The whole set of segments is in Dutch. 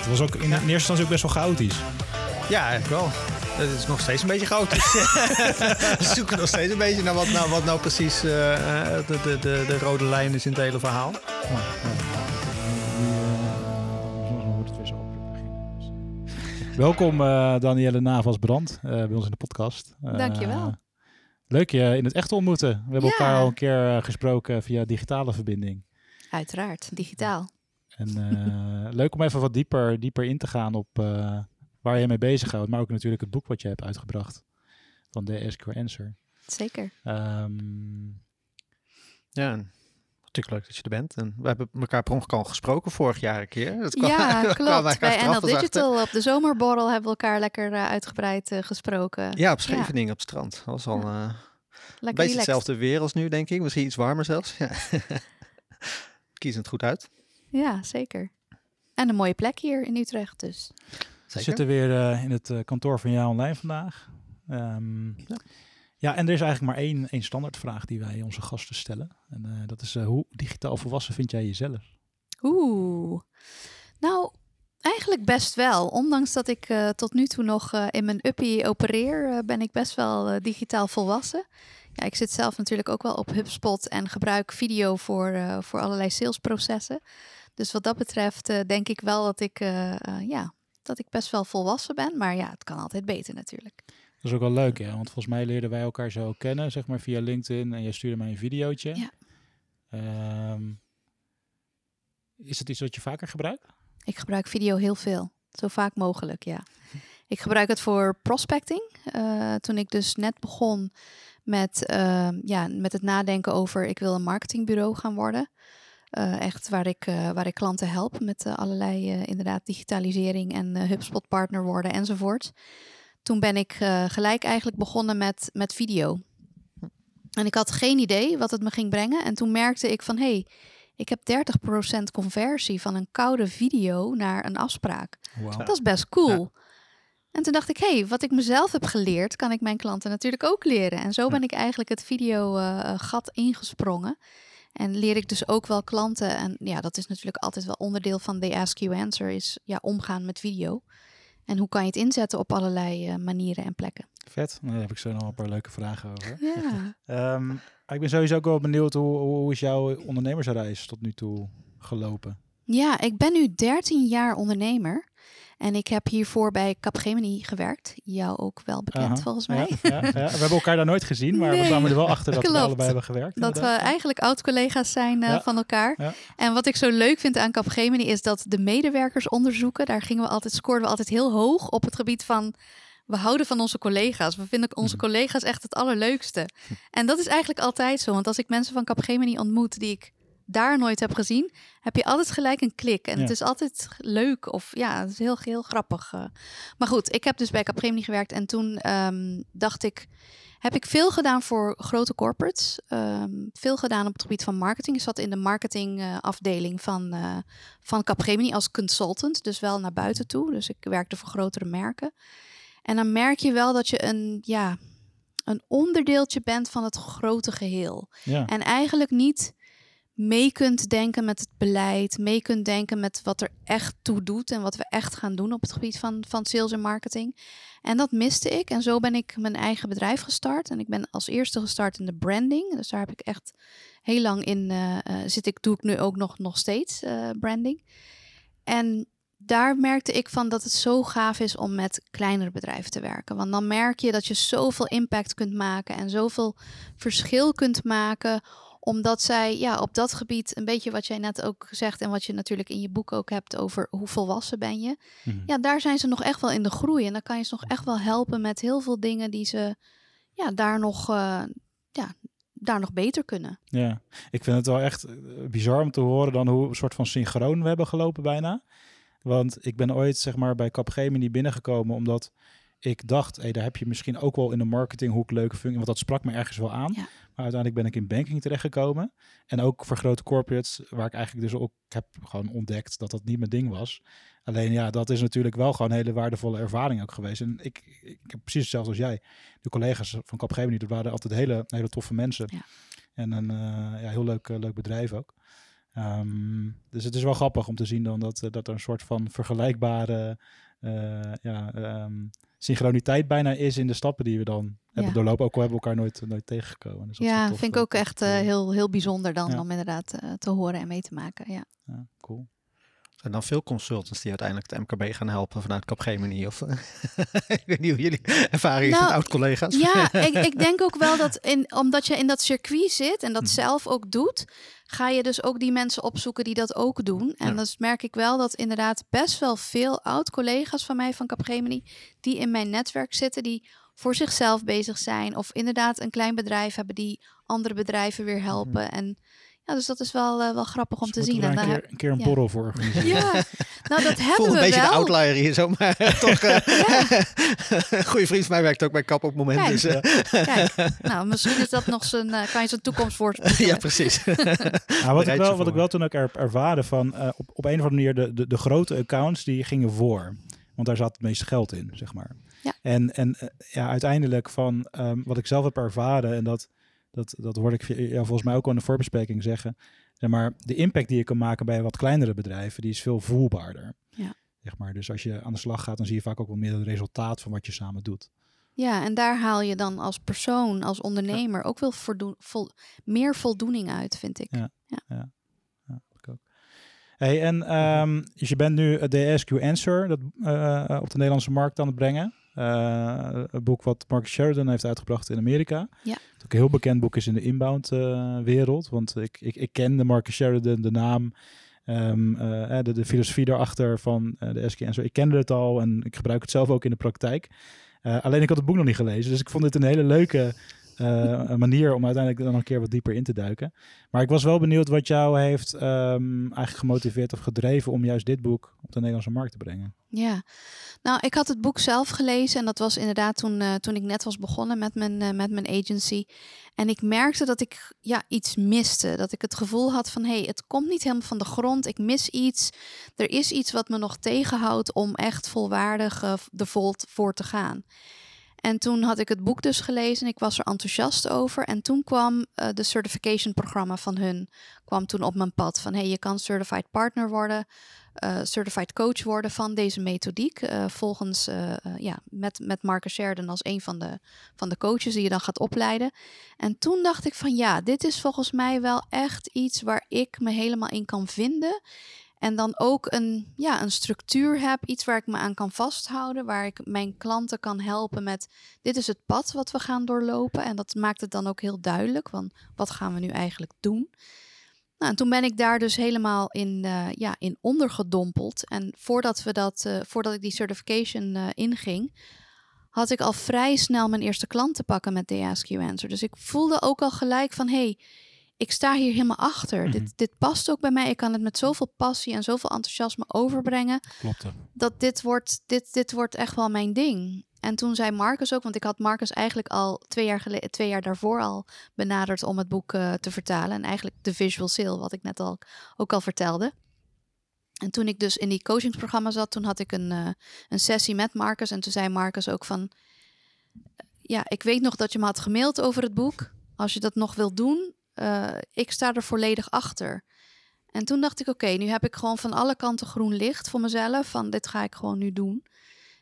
Het was ook in eerste instantie ook best wel chaotisch. Ja, eigenlijk wel. Het is nog steeds een beetje chaotisch. we zoeken nog steeds een beetje naar wat nou, wat nou precies eh, eh, de, de, de, de rode lijn is in het hele verhaal. Welkom eh Danielle Navas-Brand eh, bij ons in de podcast. Eh, Dankjewel. Leuk je in het echt te ontmoeten. We hebben Ja. elkaar al een keer eh, gesproken via digitale verbinding. Uiteraard, digitaal. En eh, leuk om even wat dieper, dieper in te gaan op eh, waar je mee bezighoudt. Maar ook natuurlijk het boek wat je hebt uitgebracht van de Ask Your Answer. Zeker. Ehm, Ja, natuurlijk leuk dat je er bent. En we hebben elkaar per ongeluk al gesproken vorig jaar een keer. Dat kwam- ja, we klopt. eigenlijk Bij NL achter. Digital op de zomerborrel hebben we elkaar lekker eh, uitgebreid eh, gesproken. Ja, op Scheveningen op het strand. Dat was al eh, een lekker beetje relaxed. hetzelfde weer als nu, denk ik. Misschien iets warmer zelfs. Ja. Kies het goed uit. Ja, zeker. En een mooie plek hier in Utrecht dus. we zitten weer eh, in het eh, kantoor van Ja Online vandaag. Ehm, ja. Ja. en er is eigenlijk maar één, één standaardvraag die wij onze gasten stellen. En eh, dat is, eh, hoe digitaal volwassen vind jij jezelf? Oeh. Nou, eigenlijk best wel. Ondanks dat ik eh, tot nu toe nog eh, in mijn uppie opereer, eh, ben ik best wel digitaal volwassen. Ja, ik zit zelf natuurlijk ook wel op HubSpot en gebruik video voor, eh, voor allerlei salesprocessen. Dus wat dat betreft eh, denk ik wel dat ik, eh, eh, ja, dat ik best wel volwassen ben. Maar ja, het kan altijd beter natuurlijk. Dat is ook wel leuk, hè? Want volgens mij leerden wij elkaar zo kennen, zeg maar via LinkedIn. En jij stuurde mij een videootje. Ja. Ehm, is het iets wat je vaker gebruikt? Ik gebruik video heel veel. Zo vaak mogelijk, ja. Ik gebruik het voor prospecting. Toen ik dus net begon met, eh, ja, met het nadenken over... ik wil een marketingbureau gaan worden. Eh, echt waar ik, eh, waar ik klanten help met eh, allerlei inderdaad digitalisering... en HubSpot partner worden enzovoort. Toen ben ik gelijk eigenlijk begonnen met, met video. En ik had geen idee wat het me ging brengen. En toen merkte ik van... Hey, ik heb 30% conversie van een koude video naar een afspraak. Wow. Dat is best cool. En toen dacht ik, hé, hey, wat ik mezelf heb geleerd, kan ik mijn klanten natuurlijk ook leren. En zo ben ik eigenlijk het video-gat ingesprongen. En leer ik dus ook wel klanten. En ja, dat is natuurlijk altijd wel onderdeel van de Ask You Answer, is ja, omgaan met video. En hoe kan je het inzetten op allerlei eh, manieren en plekken. Vet. Nou, daar heb ik zo nog een paar leuke vragen over. Ja. Ehm, ik ben sowieso ook wel benieuwd, hoe, hoe is jouw ondernemersreis tot nu toe gelopen? ja, ik ben nu 13 jaar ondernemer. En ik heb hiervoor bij Capgemini gewerkt. Jou ook wel bekend Aha, volgens mij. Ja, ja. We hebben elkaar daar nooit gezien, maar we kwamen er wel achter dat we allebei hebben gewerkt. Dat we eigenlijk oud-collega's zijn eh, van elkaar. En wat ik zo leuk vind aan Capgemini is dat de medewerkers onderzoeken, daar gingen we altijd, scoorden we altijd heel hoog op het gebied van we houden van onze collega's. We vinden onze Mhm. collega's echt het allerleukste. En dat is eigenlijk altijd zo. Want als ik mensen van Capgemini ontmoet die ik daar nooit heb gezien, heb je altijd gelijk een klik. En Ja. het is altijd leuk of ja, het is heel, heel grappig. eh. Maar goed, ik heb dus bij Capgemini gewerkt en toen ehm, dacht ik, heb ik veel gedaan voor grote corporates. ehm, veel gedaan op het gebied van marketing. Ik zat in de marketingafdeling van, eh van Capgemini als consultant. Dus wel naar buiten toe. Dus ik werkte voor grotere merken. En dan merk je wel dat je een, ja, een onderdeeltje bent van het grote geheel. Ja. En eigenlijk niet mee kunt denken met het beleid, mee kunt denken met wat er echt toe doet en wat we echt gaan doen op het gebied van, van sales en marketing. En dat miste ik. En zo ben ik mijn eigen bedrijf gestart. En ik ben als eerste gestart in de branding. Dus daar heb ik echt heel lang in eh, zit. Ik doe ik nu ook nog, nog steeds eh, branding. En daar merkte ik van dat het zo gaaf is om met kleinere bedrijven te werken. Want dan merk je dat je zoveel impact kunt maken en zoveel verschil kunt maken omdat zij ja, op dat gebied, een beetje wat jij net ook zegt en wat je natuurlijk in je boek ook hebt over hoe volwassen ben je. Mhm. Ja, daar zijn ze nog echt wel in de groei. En dan kan je ze nog echt wel helpen met heel veel dingen die ze ja, daar, nog, eh, ja, daar nog beter kunnen. Ja, ik vind het wel echt eh, bizar om te horen dan hoe een soort van synchroon we hebben gelopen bijna. Want ik ben ooit zeg maar bij Capgemini binnengekomen omdat ik dacht, hey, daar heb je misschien ook wel in de marketinghoek leuke functie. Want dat sprak me ergens wel aan. Ja. Maar uiteindelijk ben ik in banking terechtgekomen. En ook voor grote corporates, waar ik eigenlijk dus ook heb gewoon ontdekt dat dat niet mijn ding was. Alleen ja, dat is natuurlijk wel gewoon een hele waardevolle ervaring ook geweest. En ik, ik heb precies hetzelfde als jij. De collega's van Capgemini, dat waren altijd hele, hele toffe mensen. Ja. En een eh, ja, heel leuk, eh, leuk bedrijf ook. Ehm, dus het is wel grappig om te zien dan dat, eh, dat er een soort van vergelijkbare ja, ehm, synchroniteit bijna is in de stappen die we dan hebben doorlopen. Ook al hebben we elkaar nooit, nooit tegengekomen. Dus Ja, tof, vind ik eh, ook echt eh, zien. heel, heel bijzonder dan om inderdaad eh, te horen en mee te maken. Ja. Ja, cool. Zijn dan veel consultants die uiteindelijk het MKB gaan helpen vanuit Capgemini? Of, ik weet niet hoe jullie ervaring is Nou, met oud-collega's. Ja, ik, ik denk ook wel dat in, omdat je in dat circuit zit en dat Mhm. zelf ook doet, ga je dus ook die mensen opzoeken die dat ook doen. En Ja. dus merk ik wel dat inderdaad best wel veel oud-collega's van mij van Capgemini, die in mijn netwerk zitten, die voor zichzelf bezig zijn of inderdaad een klein bedrijf hebben die andere bedrijven weer helpen. En ja, dus dat is wel, eh, wel grappig om Dus te zien. En daar een keer, een keer een ja. borrel voor organiseren. Ja, nou dat Ik hebben voel een we beetje de wel. outlier hier zo, maar toch... eh, een goede vriend van mij werkt ook bij Kap op het moment. Kijk. Dus, eh, Kijk, nou misschien is dat nog zijn, eh, kan je zijn toekomst voor. ja, precies. Nou, wat, ik wel, wat ik wel toen ook er, ervaren van eh, op, op een of andere manier de, de, de grote accounts die gingen voor. Want daar zat het meeste geld in, zeg maar. Ja. En, en ja, uiteindelijk van ehm, wat ik zelf heb ervaren, en dat, dat, dat hoorde ik ja, volgens mij ook al in de voorbespreking zeggen. Zeg maar, de impact die je kan maken bij wat kleinere bedrijven, die is veel voelbaarder. Ja. Zeg maar. Dus als je aan de slag gaat, dan zie je vaak ook wel meer het resultaat van wat je samen doet. Ja, en daar haal je dan als persoon, als ondernemer ook wel voldoen, vol, meer voldoening uit, vind ik. Ja. ik ook. Hey, en ehm, dus je bent nu het DSQ Answer dat, eh, op de Nederlandse markt aan het brengen. Eh, een boek wat Mark Sheridan heeft uitgebracht in Amerika. Ja. Dat ook een heel bekend boek is in de inbound eh, wereld. Want ik, ik, ik kende Mark Sheridan, de naam, ehm, eh, de, de filosofie daarachter van de SQ Answer. Ik kende het al en ik gebruik het zelf ook in de praktijk. Alleen ik had het boek nog niet gelezen. Dus ik vond dit een hele leuke eh, manier om uiteindelijk dan een keer wat dieper in te duiken. Maar ik was wel benieuwd wat jou heeft ehm, eigenlijk gemotiveerd of gedreven om juist dit boek op de Nederlandse markt te brengen. Ja, nou, ik had het boek zelf gelezen en dat was inderdaad toen, eh, toen ik net was begonnen met mijn, eh, met mijn agency. En ik merkte dat ik ja, iets miste. Dat ik het gevoel had van, hé, hey, het komt niet helemaal van de grond. Ik mis iets. Er is iets wat me nog tegenhoudt om echt volwaardig de volt voor te gaan. En toen had ik het boek dus gelezen en ik was er enthousiast over. En toen kwam eh, de certification programma van hun kwam toen op mijn pad. Van hey, je kan certified partner worden, eh, certified coach worden van deze methodiek. eh, volgens ja, met, met Marcus Sheridan als een van de, van de coaches die je dan gaat opleiden. En toen dacht ik van ja, dit is volgens mij wel echt iets waar ik me helemaal in kan vinden. En dan ook een, ja, een structuur heb, iets waar ik me aan kan vasthouden, waar ik mijn klanten kan helpen met dit is het pad wat we gaan doorlopen. En dat maakt het dan ook heel duidelijk, want wat gaan we nu eigenlijk doen? Nou, en toen ben ik daar dus helemaal in, eh, ja, in ondergedompeld. En voordat, we dat, eh, voordat ik die certification eh, inging, had ik al vrij snel mijn eerste klant te pakken met de Ask You Answer. Dus ik voelde ook al gelijk van, hey, ik sta hier helemaal achter. Mhm. dit, dit past ook bij mij. Ik kan het met zoveel passie en zoveel enthousiasme overbrengen Klopt. dat dit wordt, dit, dit wordt echt wel mijn ding. En toen zei Marcus ook, want ik had Marcus eigenlijk al twee jaar, geleden, twee jaar daarvoor al benaderd om het boek eh, te vertalen. En eigenlijk de visual sale, wat ik net al ook al vertelde. En toen ik dus in die coachingsprogramma zat, toen had ik een, eh, een sessie met Marcus. En toen zei Marcus ook van, ja, ik weet nog dat je me had gemaild over het boek. Als je dat nog wilt doen, eh, ik sta er volledig achter. En toen dacht ik, oké, nu heb ik gewoon van alle kanten groen licht voor mezelf. Van dit ga ik gewoon nu doen.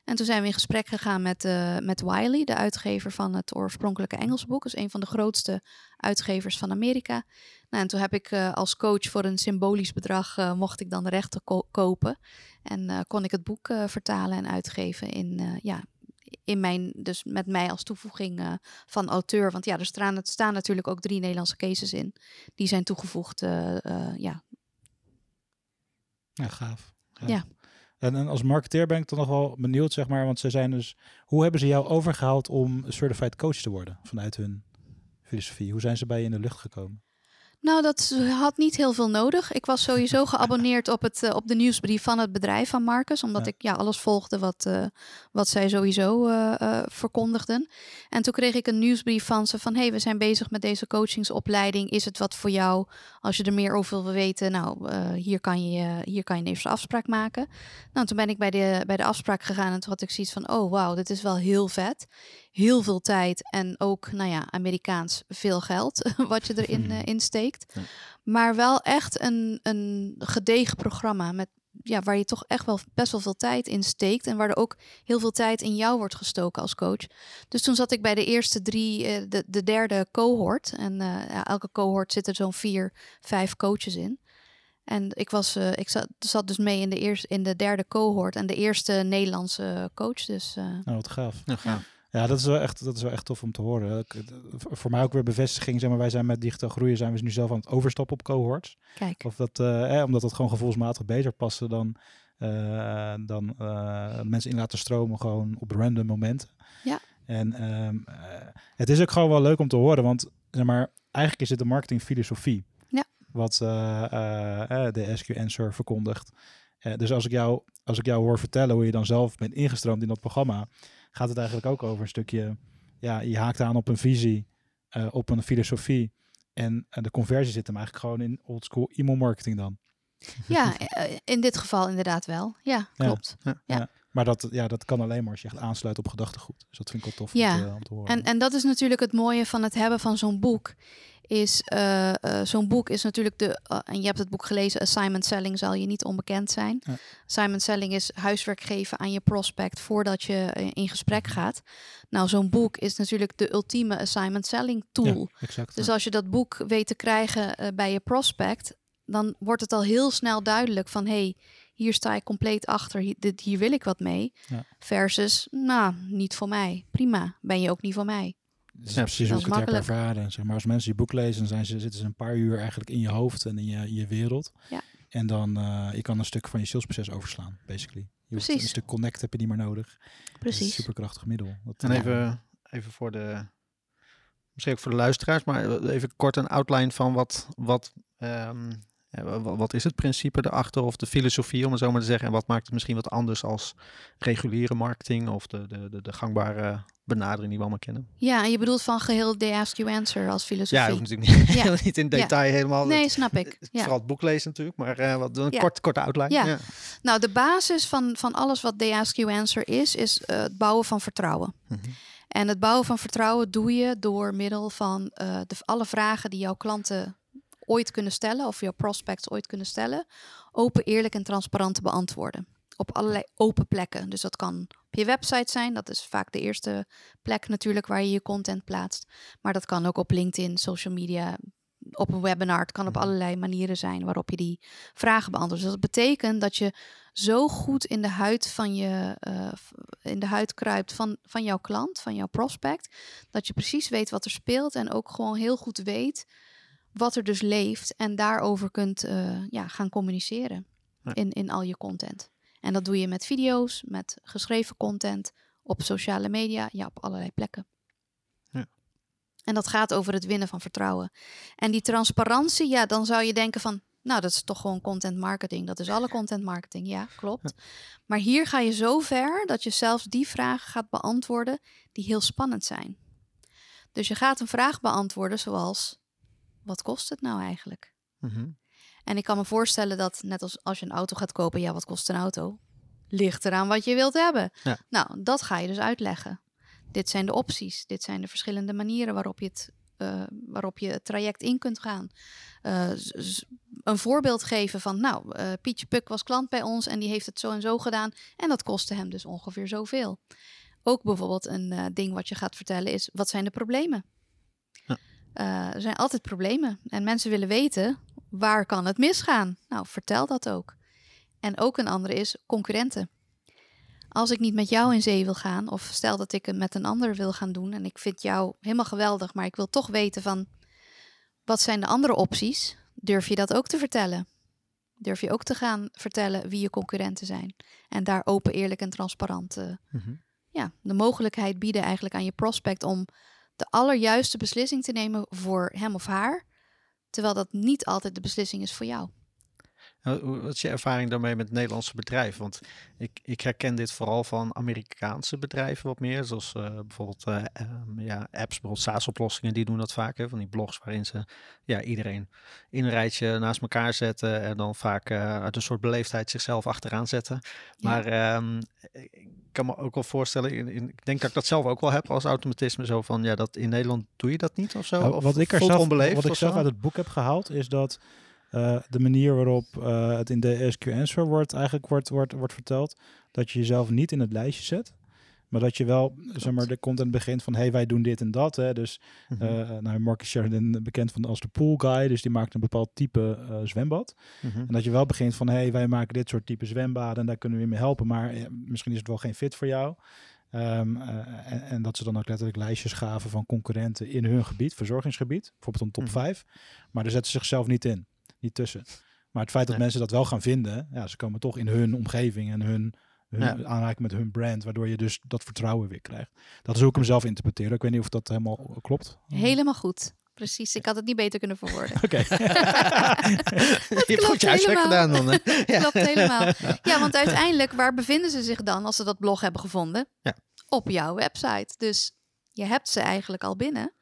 En toen zijn we in gesprek gegaan met, eh, met Wiley, de uitgever van het oorspronkelijke Engelse boek. Is een van de grootste uitgevers van Amerika. Nou, en toen heb ik eh, als coach voor een symbolisch bedrag, mocht ik dan de rechten ko- kopen. En kon ik het boek vertalen en uitgeven in, ja, in mijn, dus met mij als toevoeging eh, van auteur. Want ja, er staan, staan natuurlijk ook drie Nederlandse cases in. Die zijn toegevoegd, eh, eh, ja, Ja, gaaf. Ja. En, en als marketeer ben ik toch nog wel benieuwd, zeg maar, want ze zijn dus, hoe hebben ze jou overgehaald om certified coach te worden vanuit hun filosofie? Hoe zijn ze bij je in de lucht gekomen? Nou, dat had niet heel veel nodig. Ik was sowieso geabonneerd op, het, eh, op de nieuwsbrief van het bedrijf van Marcus. Omdat Ja. ik ja, alles volgde wat, eh, wat zij sowieso eh, verkondigden. En toen kreeg ik een nieuwsbrief van ze van... hey, we zijn bezig met deze coachingsopleiding. Is het wat voor jou? Als je er meer over wil weten, nou, hier, kan je, hier kan je een eerste afspraak maken. Nou, toen ben ik bij de, bij de afspraak gegaan en toen had ik zoiets van... oh, wauw, dit is wel heel vet. Heel veel tijd en ook, nou ja, Amerikaans veel geld wat je erin eh, insteekt. Ja. Maar wel echt een, een gedegen programma met, ja, waar je toch echt wel best wel veel tijd in steekt. En waar er ook heel veel tijd in jou wordt gestoken als coach. Dus toen zat ik bij de eerste drie, eh, de, de derde cohort. En eh, ja, elke cohort zitten zo'n vier, vijf coaches in. En ik, was, eh, ik zat, zat dus mee in de, eerste, in de derde cohort en de eerste Nederlandse coach. Dus eh, Nou, wat gaaf. Ja, gaaf. Ja, dat is, wel echt, dat is wel echt tof om te horen. Het- voor- mij ook weer bevestiging. Zeg maar, wij zijn met digitaal groeien zijn we nu zelf aan het overstappen op cohorts. kijk. Of dat, eh, eh, omdat dat gewoon gevoelsmatig beter passen dan, eh, dan eh, mensen in laten stromen gewoon op random momenten. Ja. En ehm, eh, het is ook gewoon wel leuk om te horen, want zeg maar, eigenlijk is dit een marketingfilosofie. Ja. Wat eh, eh, eh, de SQ Answer verkondigt. Eh, dus als ik, jou, als ik jou hoor vertellen hoe je dan zelf bent ingestroomd in dat programma, gaat het eigenlijk ook over een stukje, ja, je haakt aan op een visie, eh, op een filosofie. En eh, de conversie zit hem eigenlijk gewoon in oldschool e-mail marketing dan. Ja, eh, in dit geval inderdaad wel. Ja, Ja. klopt. Ja. Maar dat, ja, dat kan alleen maar als je echt aansluit op gedachtegoed. Dus dat vind ik wel tof Ja. om, te, om te horen. En, en dat is natuurlijk het mooie van het hebben van zo'n boek. Is eh, eh, zo'n boek is natuurlijk de. eh, en je hebt het boek gelezen, Assignment Selling zal je niet onbekend zijn. Ja. Assignment Selling is huiswerk geven aan je prospect voordat je in gesprek gaat. Nou, zo'n boek is natuurlijk de ultieme assignment selling tool. Ja, exact. Dus als je dat boek weet te krijgen bij je prospect, dan wordt het al heel snel duidelijk van hey, hier sta ik compleet achter, hier, dit, hier wil ik wat mee. Ja. Versus, nou, niet voor mij. Prima, ben je ook niet voor mij. Dat is Ja, precies hoe ik het heb ervaren. Zeg maar, als mensen je boek lezen, dan zijn ze, zitten ze een paar uur eigenlijk in je hoofd en in je, in je wereld. Ja. En dan uh, je kan een stuk van je salesproces overslaan, basically. Je hoeft Precies. een stuk connect heb je niet meer nodig. Dat is een Precies. superkrachtig middel. Dat, En eh, even, even voor de, misschien ook voor de luisteraars, maar even kort een outline van wat, wat, ehm, wat is het principe erachter of de filosofie, om het zo maar te zeggen. En wat maakt het misschien wat anders als reguliere marketing of de, de, de, de gangbare benadering die we allemaal kennen. Ja, en je bedoelt van geheel de Ask You Answer als Ja, filosofie. dat hoeft natuurlijk niet, Ja. niet in detail helemaal. nee, snap ik. Ja. Vooral het boek lezen natuurlijk, maar eh, wat, een Ja. kort, korte outline. Ja. Nou, de basis van, van alles wat The Ask You Answer is, is eh, het bouwen van vertrouwen. Mhm. En het bouwen van vertrouwen doe je door middel van eh, de, alle vragen die jouw klanten ooit kunnen stellen, of jouw prospects ooit kunnen stellen, open, eerlijk en transparant te beantwoorden. Op allerlei open plekken. Dus dat kan op je website zijn, dat is vaak de eerste plek natuurlijk waar je je content plaatst. Maar dat kan ook op LinkedIn, social media, op een webinar. Het kan op Mhm. allerlei manieren zijn waarop je die vragen beantwoordt. Dus dat betekent dat je zo goed in de huid van je eh, in de huid kruipt van, van jouw klant, van jouw prospect, dat je precies weet wat er speelt en ook gewoon heel goed weet wat er dus leeft en daarover kunt eh, ja, gaan communiceren Ja. in, in al je content. En dat doe je met video's, met geschreven content, op sociale media, ja, op allerlei plekken. Ja. En dat gaat over het winnen van vertrouwen. En die transparantie, ja, dan zou je denken van, nou, dat is toch gewoon content marketing. Dat is alle content marketing, ja, klopt. Maar hier ga je zo ver dat je zelfs die vragen gaat beantwoorden die heel spannend zijn. Dus je gaat een vraag beantwoorden zoals, wat kost het nou eigenlijk? Mhm. En ik kan me voorstellen dat net als als je een auto gaat kopen, ja, wat kost een auto? Ligt eraan wat je wilt hebben. Ja. Nou, dat ga je dus uitleggen. Dit zijn de opties. Dit zijn de verschillende manieren waarop je het, eh, waarop je het traject in kunt gaan. Eh, een voorbeeld geven van, nou, eh, Pietje Puk was klant bij ons en die heeft het zo en zo gedaan. En dat kostte hem dus ongeveer zoveel. Ook bijvoorbeeld een ding wat je gaat vertellen is, wat zijn de problemen? Eh, er zijn altijd problemen en mensen willen weten, waar kan het misgaan? Nou, vertel dat ook. En ook een andere is concurrenten. Als ik niet met jou in zee wil gaan, of stel dat ik het met een ander wil gaan doen en ik vind jou helemaal geweldig, maar ik wil toch weten van wat zijn de andere opties, durf je dat ook te vertellen? Durf je ook te gaan vertellen wie je concurrenten zijn? En daar open, eerlijk en transparant eh, Mhm. ja, de mogelijkheid bieden eigenlijk aan je prospect om de allerjuiste beslissing te nemen voor hem of haar. Terwijl dat niet altijd de beslissing is voor jou. Wat is je ervaring daarmee met Nederlandse bedrijven? Want ik, ik herken dit vooral van Amerikaanse bedrijven wat meer. Zoals eh, bijvoorbeeld eh, ehm, ja, apps, bijvoorbeeld SaaS-oplossingen, die doen dat vaak. Hè, van die blogs waarin ze ja, iedereen in een rijtje naast elkaar zetten. En dan vaak eh, uit een soort beleefdheid zichzelf achteraan zetten. Ja. Maar ehm, ik kan me ook wel voorstellen, in, in- ik denk dat ik dat zelf ook wel heb als automatisme. Zo van, ja, dat in Nederland doe je dat niet of zo? Nou, Of wat ik er zelf, wat ik zelf uit het boek heb gehaald, is dat eh, de manier waarop eh, het in de SQ Answer wordt, eigenlijk wordt, wordt, wordt verteld, dat je jezelf niet in het lijstje zet. Maar dat je wel, zeg maar, er komt aan het begin van, hey, wij doen dit en dat. Hè. Dus Mhm, eh nou, Marcus Sheridan bekend van als de pool guy, dus die maakt een bepaald type zwembad. mhm. En dat je wel begint van, hey, wij maken dit soort type zwembaden en daar kunnen we je mee helpen, maar misschien is het wel geen fit voor jou. Ehm, eh, en, en dat ze dan ook letterlijk lijstjes gaven van concurrenten in hun gebied, verzorgingsgebied, bijvoorbeeld een top Mhm. 5. Maar daar zetten ze zichzelf niet in, niet tussen. Maar het feit dat mensen dat wel gaan vinden, ja, ze komen toch in hun omgeving en hun, hun Ja. aanraking met hun brand, waardoor je dus dat vertrouwen weer krijgt. Dat is hoe ik hem zelf interpreteer. Ik weet niet of dat helemaal klopt. Helemaal goed. Precies, ik had het niet beter kunnen verwoorden. Oké. je hebt klopt goed je huiswerk helemaal. gedaan dan. Hè? Ja. Klopt helemaal. Ja, want uiteindelijk, waar bevinden ze zich dan als ze dat blog hebben gevonden? Ja. Op jouw website. Dus je hebt ze eigenlijk al binnen.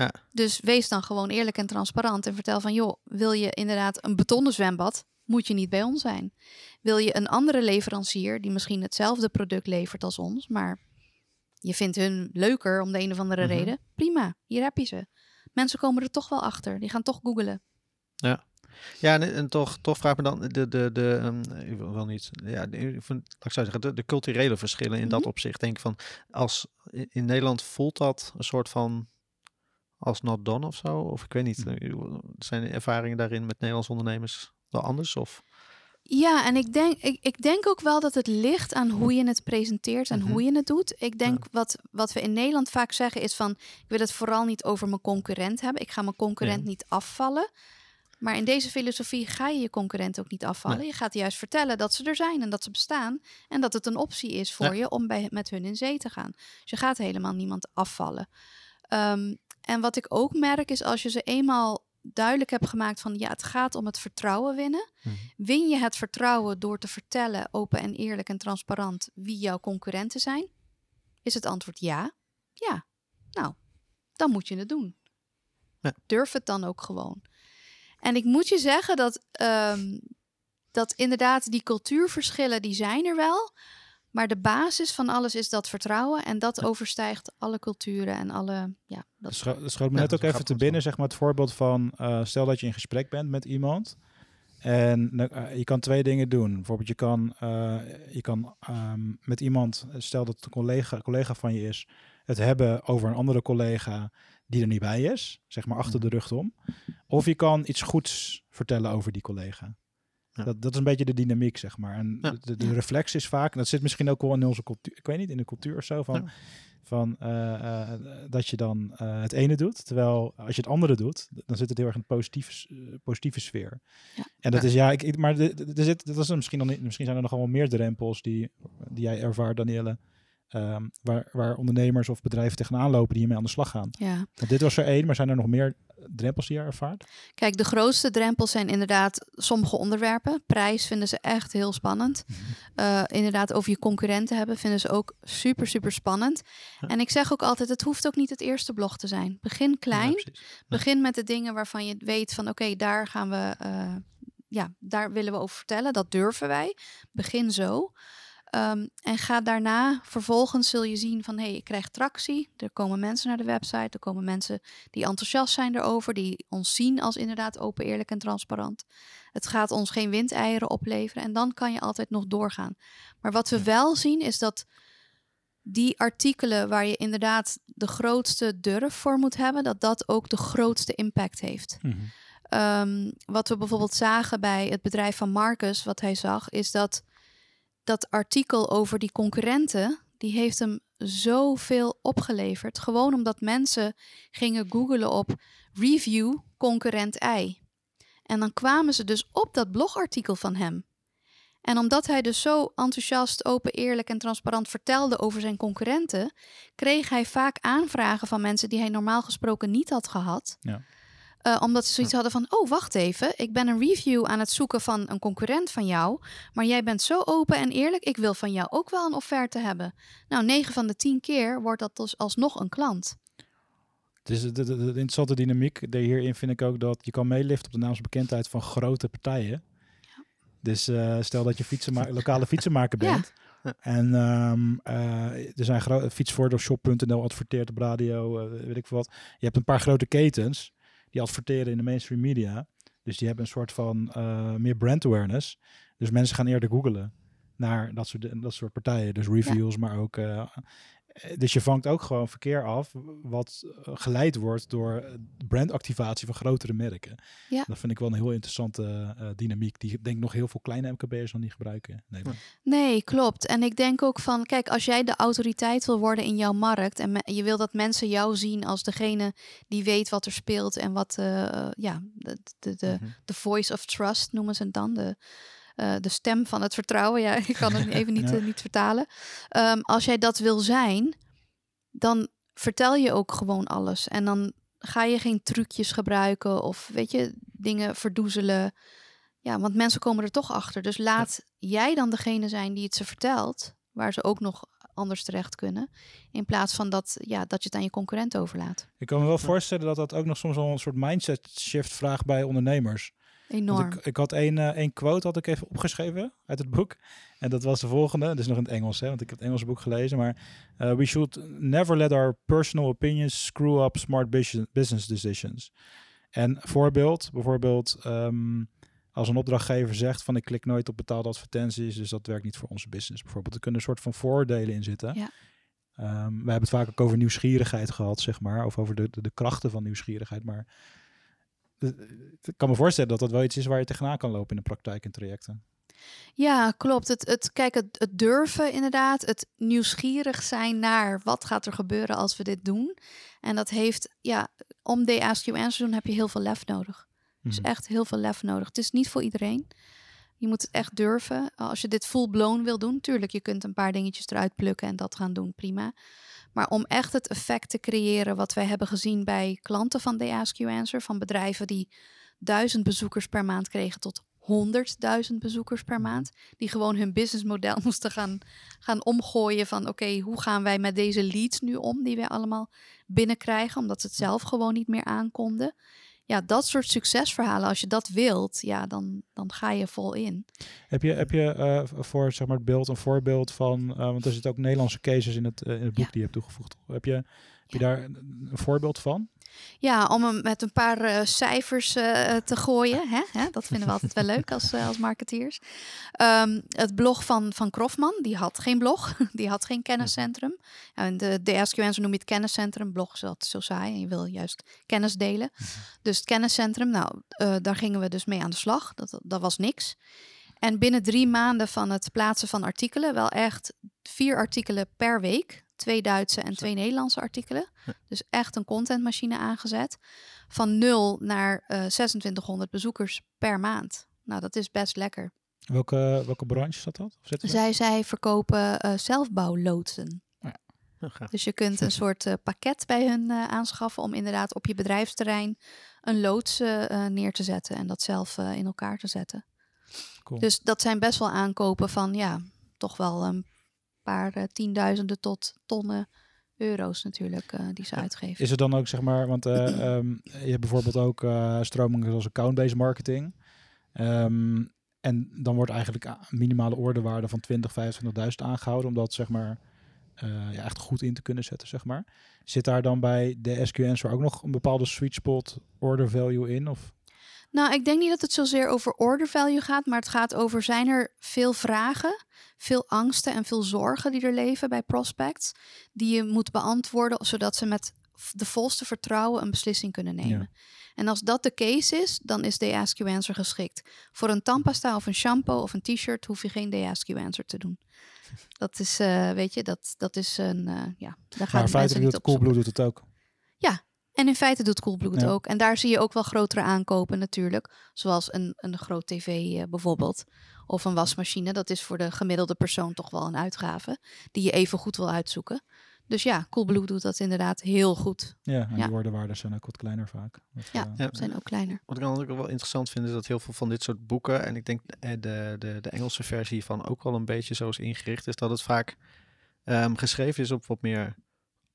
Ja. Dus wees dan gewoon eerlijk en transparant en vertel van, joh, wil je inderdaad een betonnen zwembad? Moet je niet bij ons zijn. Wil je een andere leverancier die misschien hetzelfde product levert als ons, maar je vindt hun leuker om de een of andere Mhm. reden? Prima, hier heb je ze. Mensen komen er toch wel achter. Die gaan toch googelen. Ja, en, en toch, toch vraag me dan de, de, de ehm, ik wil wel niet, ja, de, ik vind- laat ik zo zeggen, de, de culturele verschillen in dat Mhm. opzicht. Denk van, als in Nederland voelt dat een soort van als not done of zo, of ik weet niet, eh, zijn de ervaringen daarin met Nederlandse ondernemers wel anders? Of Ja, en ik denk, ik, ik denk ook wel dat het ligt aan hoe je het presenteert en Mhm. hoe je het doet. Ik denk wat, wat we in Nederland vaak zeggen is van... ik wil het vooral niet over mijn concurrent hebben. Ik ga mijn concurrent Ja. niet afvallen. Maar in deze filosofie ga je je concurrent ook niet afvallen. Nee. Je gaat juist vertellen dat ze er zijn en dat ze bestaan. En dat het een optie is voor Ja. je om bij, met hun in zee te gaan. Dus je gaat helemaal niemand afvallen. Ehm, en wat ik ook merk is als je ze eenmaal duidelijk hebt gemaakt van... ja, het gaat om het vertrouwen winnen... Win je het vertrouwen door te vertellen, open en eerlijk en transparant, wie jouw concurrenten zijn? Is het antwoord ja? Ja. Nou, dan moet je het doen. Ja. Durf het dan ook gewoon. En ik moet je zeggen dat, ehm, dat inderdaad die cultuurverschillen, die zijn er wel. Maar de basis van alles is dat vertrouwen. En dat overstijgt alle culturen en alle... Ja, dat, scho- schoot me Ja, net ook even te binnen, zeg maar, het voorbeeld van, eh, stel dat je in gesprek bent met iemand en eh, je kan twee dingen doen. Bijvoorbeeld je kan, eh, je kan ehm, met iemand, stel dat het een collega, collega van je is, het hebben over een andere collega die er niet bij is, zeg maar achter de rug om. Of je kan iets goeds vertellen over die collega. Ja. Dat, dat is een beetje de dynamiek, zeg maar. En Ja. de, de reflex is vaak, en dat zit misschien ook wel in onze cultuur, ik weet niet, in de cultuur of zo, van, Ja. van eh, eh, dat je dan eh, het ene doet, terwijl als je het andere doet, dan zit het heel erg in een positieve, positieve sfeer. Ja. En dat is ja, ik, maar er zit, dat is misschien niet, misschien zijn er nog wel meer drempels die, die jij ervaart, Danielle, ehm, waar, waar ondernemers of bedrijven tegenaan lopen die hiermee aan de slag gaan. ja. Want dit was er één, maar zijn er nog meer drempels die je ervaart? Kijk, de grootste drempels zijn inderdaad sommige onderwerpen. Prijs vinden ze echt heel spannend. Eh, inderdaad, over je concurrenten hebben vinden ze ook super, super spannend. Ja. En ik zeg ook altijd, het hoeft ook niet het eerste blog te zijn. Begin klein. Ja. Begin met de dingen waarvan je weet van oké, daar gaan we, eh, ja, daar willen we over vertellen. Dat durven wij. Begin zo. Ehm, en ga daarna, vervolgens zul je zien van hé, hey, ik krijg tractie. Er komen mensen naar de website. Er komen mensen die enthousiast zijn erover. Die ons zien als inderdaad open, eerlijk en transparant. Het gaat ons geen windeieren opleveren. En dan kan je altijd nog doorgaan. Maar wat we wel zien is dat die artikelen waar je inderdaad de grootste durf voor moet hebben, dat dat ook de grootste impact heeft. Ehm, wat we bijvoorbeeld zagen bij het bedrijf van Marcus, wat hij zag, is dat dat artikel over die concurrenten, die heeft hem zoveel opgeleverd. Gewoon omdat mensen gingen googlen op review concurrent ei. En dan kwamen ze dus op dat blogartikel van hem. En omdat hij dus zo enthousiast, open, eerlijk en transparant vertelde over zijn concurrenten, kreeg hij vaak aanvragen van mensen die hij normaal gesproken niet had gehad. Ja. Eh, omdat ze zoiets hadden van, oh wacht even, ik ben een review aan het zoeken van een concurrent van jou, maar jij bent zo open en eerlijk, ik wil van jou ook wel een offerte hebben. Nou, 9 van de 10 keer wordt dat dus alsnog een klant. Het is de, de, de interessante dynamiek die hierin vind ik ook dat je kan meeliften op de naamsbekendheid van grote partijen. Dus eh, stel dat je fietsenma lokale fietsenmaker Ja. bent. En ehm, eh, er zijn fietsvoordeelshop.nl adverteert op radio, weet ik veel wat. Je hebt een paar grote ketens die adverteren in de mainstream media. Dus die hebben een soort van eh, meer brand awareness. Dus mensen gaan eerder googlen naar dat soort, dat soort partijen. Dus reviews, maar ook... eh, dus je vangt ook gewoon verkeer af wat eh, geleid wordt door eh, brandactivatie van grotere merken. Ja. Dat vind ik wel een heel interessante eh, dynamiek die ik denk nog heel veel kleine MKB'ers nog niet gebruiken. Nee, Nee, klopt. En ik denk ook van, kijk, als jij de autoriteit wil worden in jouw markt en me- je wil dat mensen jou zien als degene die weet wat er speelt en wat, eh, eh, ja, de, de, de, Mhm. de voice of trust noemen ze het dan, de, eh, de stem van het vertrouwen. Ja, ik kan het even niet, Ja. eh, niet vertalen. Ehm, als jij dat wil zijn, dan vertel je ook gewoon alles. En dan ga je geen trucjes gebruiken of weet je, dingen verdoezelen. Ja, want mensen komen er toch achter. Dus laat jij dan degene zijn die het ze vertelt, waar ze ook nog anders terecht kunnen. In plaats van dat, ja, dat je het aan je concurrent overlaat. Ik kan me wel voorstellen dat dat ook nog soms wel een soort mindset shift vraagt bij ondernemers. Enorm. Ik, ik had één, eh, één quote had ik even opgeschreven uit het boek. En dat was de volgende. Dat is nog in het Engels, hè, want ik heb het Engelse boek gelezen. Maar eh, we should never let our personal opinions screw up smart busi- business decisions. En voorbeeld, bijvoorbeeld bijvoorbeeld als een opdrachtgever zegt van ik klik nooit op betaalde advertenties, dus dat werkt niet voor onze business. Bijvoorbeeld, er kunnen een soort van voordelen in zitten. Ja. Ehm, we hebben het vaak ook over nieuwsgierigheid gehad, zeg maar, of over de, de, de krachten van nieuwsgierigheid. Maar eh, ik kan me voorstellen dat dat wel iets is waar je tegenaan kan lopen in de praktijk en trajecten. Ja, klopt. Het, het, kijk, het, het durven inderdaad, het nieuwsgierig zijn naar wat gaat er gebeuren als we dit doen. En dat heeft, ja, om You Answer te doen heb je heel veel lef nodig. Dus echt heel veel lef nodig. Het is niet voor iedereen. Je moet het echt durven. Als je dit full blown wil doen, tuurlijk, je kunt een paar dingetjes eruit plukken en dat gaan doen, prima. Maar om echt het effect te creëren wat wij hebben gezien bij klanten van They Ask Answer, van bedrijven die duizend bezoekers per maand kregen tot 100.000 bezoekers per maand, die gewoon hun businessmodel moesten gaan, gaan omgooien van oké, hoe gaan wij met deze leads nu om, die wij allemaal binnenkrijgen, omdat ze het zelf gewoon niet meer aankonden. Ja, dat soort succesverhalen, als je dat wilt, ja, dan, dan ga je vol in. Heb je, heb je eh, voor zeg maar, het beeld een voorbeeld van, eh, want er zitten ook Nederlandse cases in het, eh, in het boek Ja. die je hebt toegevoegd. Heb je, heb je daar een voorbeeld van? Ja, om hem met een paar eh, cijfers eh, te gooien. Hè? Hè? Dat vinden we altijd wel leuk als, eh, als marketeers. Ehm, het blog van, van Krofman, die had geen blog. Die had geen kenniscentrum. In de DSQN noem je het kenniscentrum. Blog is zo saai en je wil juist kennis delen. Dus het kenniscentrum, nou, daar gingen we dus mee aan de slag. Dat, dat was niks. En binnen drie maanden van het plaatsen van artikelen, wel echt vier artikelen per week. Twee Duitse en twee Nederlandse artikelen. Dus echt een contentmachine aangezet. Van 0 naar eh 2600 bezoekers per maand. Nou, dat is best lekker. Welke, welke branche zat dat? Of? Zij, zij verkopen eh, zelfbouwloodsen. Oh, gaaf. Dus je kunt een soort eh, pakket bij hun aanschaffen om inderdaad op je bedrijfsterrein een loods neer te zetten en dat zelf in elkaar te zetten. Cool. Dus dat zijn best wel aankopen van ja, toch wel een paar eh, tienduizenden tot tonnen euro's natuurlijk eh, die ze uitgeven. Is het dan ook, zeg maar, want eh, ehm, je hebt bijvoorbeeld ook stromingen zoals account-based marketing. Ehm, en dan wordt eigenlijk een minimale orderwaarde van 20, 25.000 aangehouden, om dat zeg maar ja, echt goed in te kunnen zetten, zeg maar. Zit daar dan bij de SQN's er ook nog een bepaalde sweet spot order value in? Of? Nou, ik denk niet dat het zozeer over order value gaat, maar het gaat over zijn er veel vragen, veel angsten en veel zorgen die er leven bij prospects, die je moet beantwoorden, zodat ze met de volste vertrouwen een beslissing kunnen nemen. En als dat de case is, dan is de Ask You Answer geschikt. Voor een tandpasta of een shampoo of een t-shirt hoef je geen de Ask You Answer te doen. Dat is, eh, weet je, dat, dat is een, eh, ja, daar gaan Maar feitelijk doet Coolblue doet het ook. En in feite doet Coolblue het Ja. ook. En daar zie je ook wel grotere aankopen natuurlijk. Zoals een, een groot tv eh, bijvoorbeeld. Of een wasmachine. Dat is voor de gemiddelde persoon toch wel een uitgave. Die je even goed wil uitzoeken. Dus ja, Coolblue doet dat inderdaad heel goed. Ja, en Ja. die ordewaarden zijn ook wat kleiner vaak. Ja. eh, Ja. Zijn ook kleiner. Wat ik dan ook wel interessant vind, is dat heel veel van dit soort boeken, en ik denk eh, de, de, de Engelse versie van ook wel een beetje zo is ingericht, is dat het vaak ehm, geschreven is op wat meer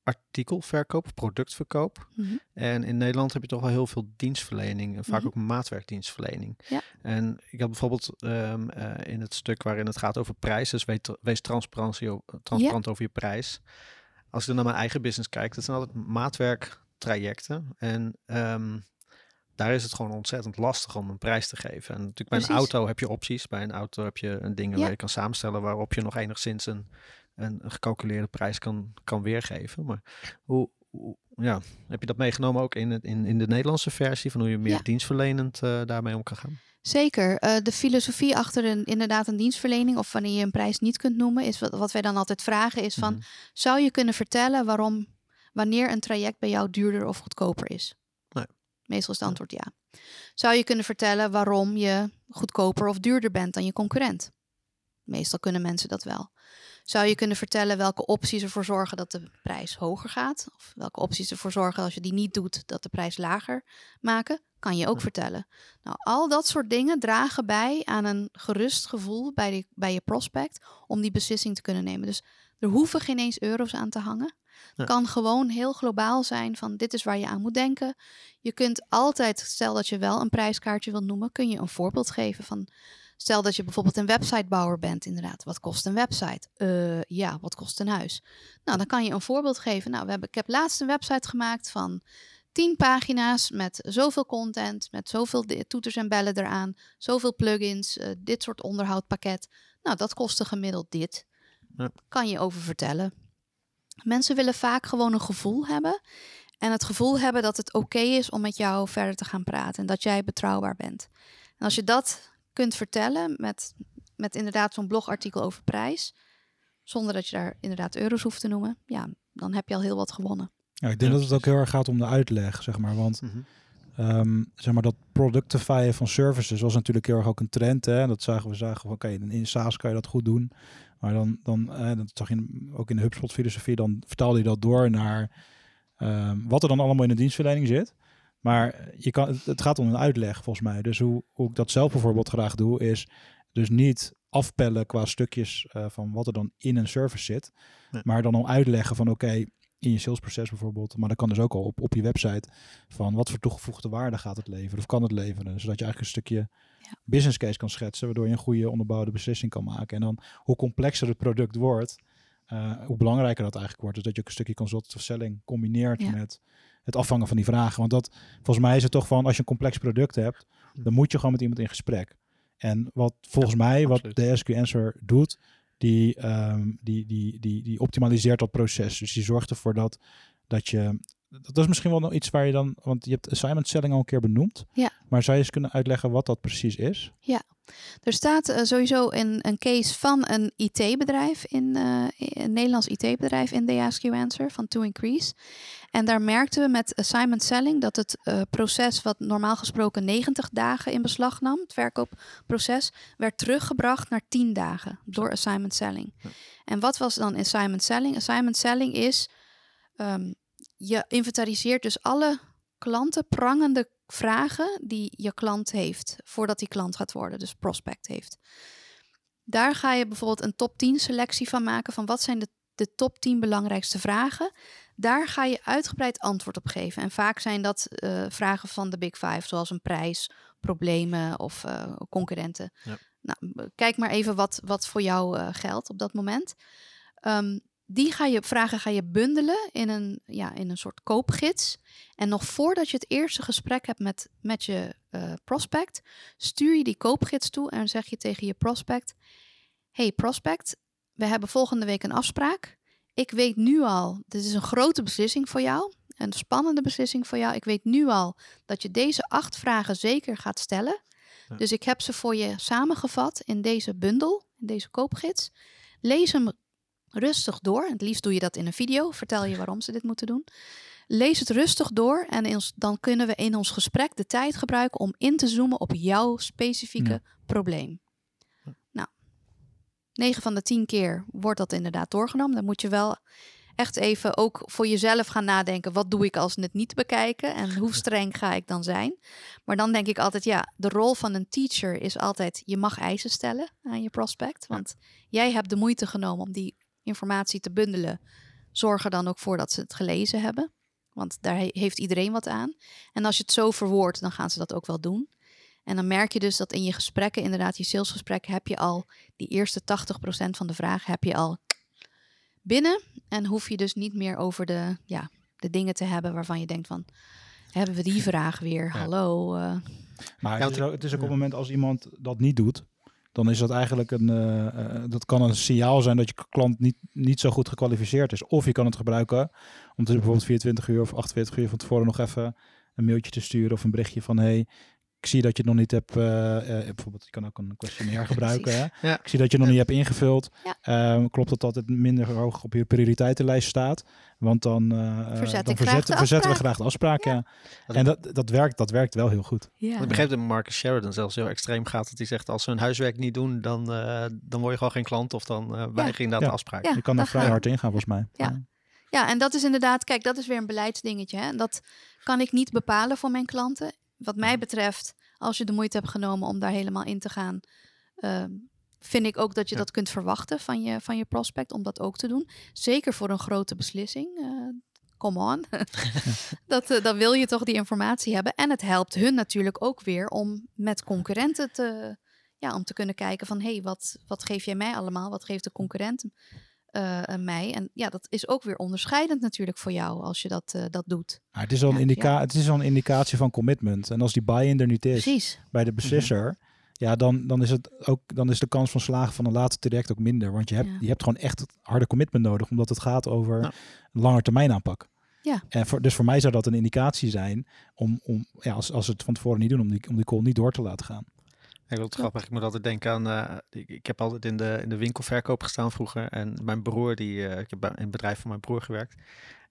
artikelverkoop, productverkoop. Mhm. En in Nederland heb je toch wel heel veel dienstverlening, en vaak Mhm. ook maatwerkdienstverlening. Ja. En ik had bijvoorbeeld ehm, eh, in het stuk waarin het gaat over prijs, dus weet, wees o- transparant over je prijs. Als ik dan naar mijn eigen business kijk, dat zijn altijd maatwerktrajecten. En ehm, daar is het gewoon ontzettend lastig om een prijs te geven. En natuurlijk bij een auto heb je opties. Bij een auto heb je een dingen Ja. waar je kan samenstellen waarop je nog enigszins een, een, een gecalculeerde prijs kan, kan weergeven. Maar hoe, hoe- ja, heb je dat meegenomen ook in, het, in, in de Nederlandse versie van hoe je meer Ja. dienstverlenend eh, daarmee om kan gaan? Zeker. Eh, de filosofie achter een, inderdaad een dienstverlening of wanneer je een prijs niet kunt noemen, is wat, wat wij dan altijd vragen is van, Mhm. zou je kunnen vertellen waarom, wanneer een traject bij jou duurder of goedkoper is? Nee. Meestal is het antwoord ja. Zou je kunnen vertellen waarom je goedkoper of duurder bent dan je concurrent? Meestal kunnen mensen dat wel. Zou je kunnen vertellen welke opties ervoor zorgen dat de prijs hoger gaat? Of welke opties ervoor zorgen als je die niet doet dat de prijs lager maken? Kan je ook Ja. vertellen. Nou, al dat soort dingen dragen bij aan een gerust gevoel bij, de, bij je prospect om die beslissing te kunnen nemen. Dus er hoeven geen eens euro's aan te hangen. Het Ja. kan gewoon heel globaal zijn van dit is waar je aan moet denken. Je kunt altijd, stel dat je wel een prijskaartje wilt noemen, kun je een voorbeeld geven van Stel dat je bijvoorbeeld een websitebouwer bent, inderdaad. Wat kost een website? Eh, ja, wat kost een huis? Nou, dan kan je een voorbeeld geven. Nou, we hebben, ik heb laatst een website gemaakt van 10 pagina's met zoveel content, met zoveel toeters en bellen eraan, zoveel plugins, eh, dit soort onderhoudpakket. Nou, dat kostte gemiddeld dit. Ja. Kan je over vertellen. Mensen willen vaak gewoon een gevoel hebben. En het gevoel hebben dat het oké is om met jou verder te gaan praten. En dat jij betrouwbaar bent. En als je dat kunt vertellen met, met inderdaad zo'n blogartikel over prijs. Zonder dat je daar inderdaad euro's hoeft te noemen. Ja, dan heb je al heel wat gewonnen. Ja, ik denk Ja, dat het ook heel erg gaat om de uitleg, zeg maar. Want. Ehm, zeg maar dat productifyen van services was natuurlijk heel erg ook een trend. Hè? Dat zagen we zagen van oké, in SaaS kan je dat goed doen. Maar dan, dan eh, dat zag je ook in de HubSpot filosofie, dan vertaalde je dat door naar ehm, wat er dan allemaal in de dienstverlening zit. Maar je kan, het- gaat om een uitleg volgens mij. Dus hoe, hoe ik dat zelf bijvoorbeeld graag doe, is dus niet afpellen qua stukjes eh, van wat er dan in een service zit. Nee. Maar dan om uitleggen van oké, in je salesproces bijvoorbeeld. Maar dat kan dus ook al op, op je website van wat voor toegevoegde waarde gaat het leveren of kan het leveren. Zodat je eigenlijk een stukje Ja. business case kan schetsen, waardoor je een goede onderbouwde beslissing kan maken. En dan hoe complexer het product wordt, eh, hoe belangrijker dat eigenlijk wordt. Dus dat je ook een stukje consultative selling combineert Ja. met het afvangen van die vragen. Want dat, volgens mij is het toch van, als je een complex product hebt, dan moet je gewoon met iemand in gesprek. En wat volgens mij, wat de SQ Answer doet, die, ehm, die, die, die, die optimaliseert dat proces. Dus die zorgt ervoor dat, dat je... Dat is misschien wel nog iets waar je dan... Want je hebt assignment selling al een keer benoemd. Ja. Maar zou je eens kunnen uitleggen wat dat precies is? Er staat eh, sowieso een, een case van een IT-bedrijf, in, eh, een Nederlands IT-bedrijf in de Ask You Answer van To Increase. En daar merkten we met assignment selling dat het eh, proces wat normaal gesproken 90 dagen in beslag nam, het verkoopproces, werd teruggebracht naar 10 dagen door assignment selling. Ja. En wat was dan assignment selling? Assignment selling is, ehm, je inventariseert dus alle klanten prangende vragen die je klant heeft voordat die klant gaat worden, dus prospect heeft. Daar ga je bijvoorbeeld een top 10 selectie van maken van wat zijn de, de top 10 belangrijkste vragen. Daar ga je uitgebreid antwoord op geven. En vaak zijn dat eh, vragen van de Big Five, zoals een prijs, problemen of eh, concurrenten. Ja. Nou, kijk maar even wat, wat voor jou eh, geldt op dat moment. Ehm, die ga je, vragen ga je bundelen in een, ja, in een soort koopgids. En nog voordat je het eerste gesprek hebt met, met je eh, prospect, stuur je die koopgids toe en zeg je tegen je prospect: Hey prospect, we hebben volgende week een afspraak. Ik weet nu al, dit is een grote beslissing voor jou, een spannende beslissing voor jou. Ik weet nu al dat je deze acht vragen zeker gaat stellen. Ja. Dus ik heb ze voor je samengevat in deze bundel, in deze koopgids. Lees hem rustig door. Het liefst doe je dat in een video. Vertel je waarom ze dit moeten doen. Lees het rustig door en ons, dan kunnen we in ons gesprek de tijd gebruiken om in te zoomen op jouw specifieke Ja. probleem. Nou, 9 van de 10 keer wordt dat inderdaad doorgenomen. Dan moet je wel echt even ook voor jezelf gaan nadenken. Wat doe ik als het niet bekijken? En hoe streng ga ik dan zijn? Maar dan denk ik altijd, ja, de rol van een teacher is altijd, je mag eisen stellen aan je prospect. Want jij hebt de moeite genomen om die informatie te bundelen. Zorg er dan ook voor dat ze het gelezen hebben. Want daar he- heeft iedereen wat aan. En als je het zo verwoordt, dan gaan ze dat ook wel doen. En dan merk je dus dat in je gesprekken, inderdaad, je salesgesprek, heb je al die eerste 80% van de vragen heb je al binnen. En hoef je dus niet meer over de, ja, de dingen te hebben waarvan je denkt van, hebben we die vraag weer? Hallo. eh, Maar Ja, het, is ook, het is ook op het moment als iemand dat niet doet, dan is dat eigenlijk een, eh, eh, dat kan een signaal zijn dat je klant niet, niet zo goed gekwalificeerd is. Of je kan het gebruiken om te bijvoorbeeld 24 uur of 48 uur van tevoren nog even een mailtje te sturen of een berichtje van hey, ik zie dat je het nog niet hebt, eh, eh, bijvoorbeeld je kan ook een questionnaire gebruiken. Hè? Ja. Ik zie dat je het nog niet hebt ingevuld. Ja. Ehm, klopt dat dat het minder hoog op je prioriteitenlijst staat? Want dan, eh, eh, Verzet dan verzetten, verzetten we graag de. Ja. Dat En dat, dat, werkt, dat werkt wel heel goed. ja. Ik begreep dat Marcus Sheridan zelfs heel extreem gaat. Dat hij zegt, als ze hun huiswerk niet doen, dan, eh, dan word je gewoon geen klant. Of dan eh weiger je inderdaad Ja. de afspraak. Ja. Je kan er dat vrij hard in gaan, volgens mij. Ja. Ja, en dat is inderdaad, kijk, dat is weer een beleidsdingetje. Hè? Dat kan ik niet bepalen voor mijn klanten. Wat mij betreft, als je de moeite hebt genomen om daar helemaal in te gaan, ehm, vind ik ook dat je Ja. dat kunt verwachten van je, van je prospect om dat ook te doen. Zeker voor een grote beslissing. eh, come on. dat, eh, dan wil je toch die informatie hebben. En het helpt hun natuurlijk ook weer om met concurrenten te, ja, om te kunnen kijken van hé, hey, wat, wat geef jij mij allemaal? Wat geeft de concurrent eh, eh, mij? En ja, dat is ook weer onderscheidend natuurlijk voor jou als je dat, eh, dat doet. Maar het is al een, Ja, indica ja. Het is al een indicatie van commitment. En als die buy-in er niet is Precies. bij de beslisser, ja, dan, dan, is het ook, dan is de kans van slagen van een laatste traject ook minder. Want je hebt, Ja. je hebt gewoon echt harde commitment nodig, omdat het gaat over Ja. een lange termijn aanpak. Ja. En voor, dus voor mij zou dat een indicatie zijn om, om ja, als, als ze het van tevoren niet doen, om die, om die call niet door te laten gaan. Ik wil het grappig. Ik moet altijd denken aan. eh, ik, ik heb altijd in de, in de winkelverkoop gestaan vroeger. En mijn broer, die, eh, ik heb in het bedrijf van mijn broer gewerkt.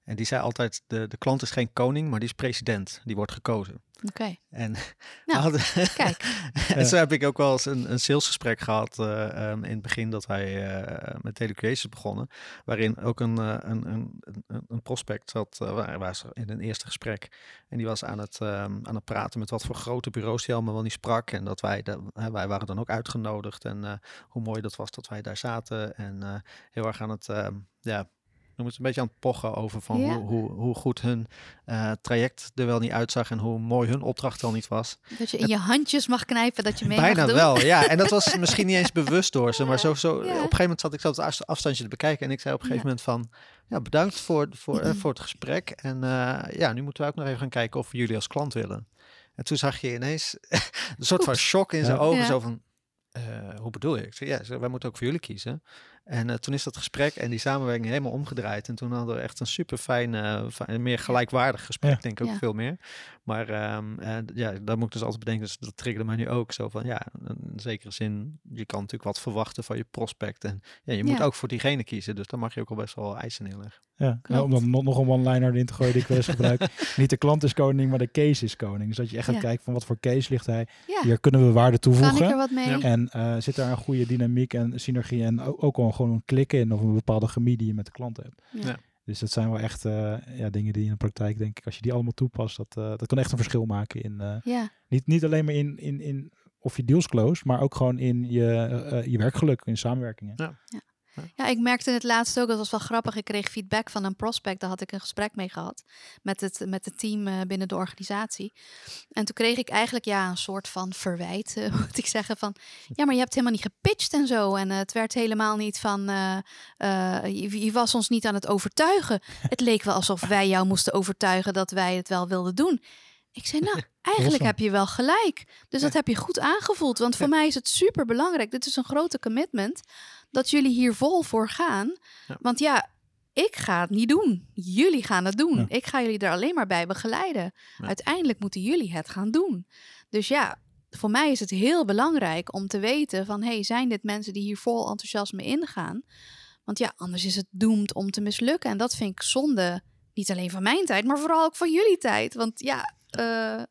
En die zei altijd: de, de klant is geen koning, maar die is president. Die wordt gekozen. Oké. En Nou, hadden- kijk. en zo heb ik ook wel eens een, een salesgesprek gehad eh, ehm, in het begin dat wij eh, met Telecreations begonnen. Waarin ook een, eh, een, een, een, een prospect zat, uh, waar, waar ze in een eerste gesprek. En die was aan het, ehm, aan het praten met wat voor grote bureaus die allemaal wel niet sprak. En dat wij, de, hè, wij waren dan ook uitgenodigd. En eh, hoe mooi dat was dat wij daar zaten. En eh, heel erg aan het, ehm, ja, noem het een beetje aan het pochen over van Ja. hoe, hoe, hoe goed hun eh, traject er wel niet uitzag. En hoe mooi hun opdracht al niet was. Dat je in je handjes mag knijpen, dat je mee Bijna mag doen. wel, ja. En dat was misschien niet eens bewust door ze, maar zo, zo, Ja. op een gegeven moment zat ik zo het afst- afstandje te bekijken en ik zei op een gegeven moment van, ja, bedankt voor, voor, eh, voor het gesprek en eh, ja, nu moeten we ook nog even gaan kijken of we jullie als klant willen. En toen zag je ineens een soort van shock in zijn ogen, zo van, hoe bedoel je? Ik zei, ja, wij moeten ook voor jullie kiezen. En eh, toen is dat gesprek en die samenwerking helemaal omgedraaid. En toen hadden we echt een super fijn, eh, meer gelijkwaardig gesprek, Ja. denk ik ook Ja. veel meer. Maar ehm, eh, ja, daar moet ik dus altijd bedenken. Dus dat triggerde mij nu ook zo van ja, in zekere zin, je kan natuurlijk wat verwachten van je prospect. En ja, je moet Ja. ook voor diegene kiezen. Dus dan mag je ook al best wel eisen neerleggen. Ja, Klopt. om dan nog, een one-liner erin te gooien die ik wel eens gebruik. Niet de klant is koning, maar de case is koning. Dus dat je echt gaat Ja. kijken van wat voor case ligt hij. Ja, Hier kunnen we waarde kan ik er toevoegen. wat mee? Ja. En eh, zit daar een goede dynamiek en synergie en ook, ook al gewoon een klik in of een bepaalde chemie die je met de klant hebt. Ja. Dus dat zijn wel echt eh, ja, dingen die in de praktijk, denk ik, als je die allemaal toepast, dat, eh, dat kan echt een verschil maken in, eh, Ja. niet, niet alleen maar in, in, in of je deals close, maar ook gewoon in je, eh, je werkgeluk, in samenwerkingen. Ja, ik merkte het laatst ook, dat was wel grappig. Ik kreeg feedback van een prospect, daar had ik een gesprek mee gehad met het, met het team eh, binnen de organisatie. En toen kreeg ik eigenlijk ja, een soort van verwijt, eh, moet ik zeggen, van ja, maar je hebt helemaal niet gepitcht en zo. En het werd helemaal niet van, eh, je, je was ons niet aan het overtuigen. Het leek wel alsof wij jou moesten overtuigen dat wij het wel wilden doen. Ik zei, nou, eigenlijk heb je wel gelijk. Dus dat heb je goed aangevoeld. Want voor mij is het super belangrijk. Dit is een grote commitment dat jullie hier vol voor gaan. Ja. Want ja, ik ga het niet doen. Jullie gaan het doen. Ja. Ik ga jullie er alleen maar bij begeleiden. Ja. Uiteindelijk moeten jullie het gaan doen. Dus ja, voor mij is het heel belangrijk om te weten van... hey, zijn dit mensen die hier vol enthousiasme ingaan? Want ja, anders is het doemd om te mislukken. En dat vind ik zonde, niet alleen van mijn tijd... maar vooral ook van jullie tijd. Want ja, eh,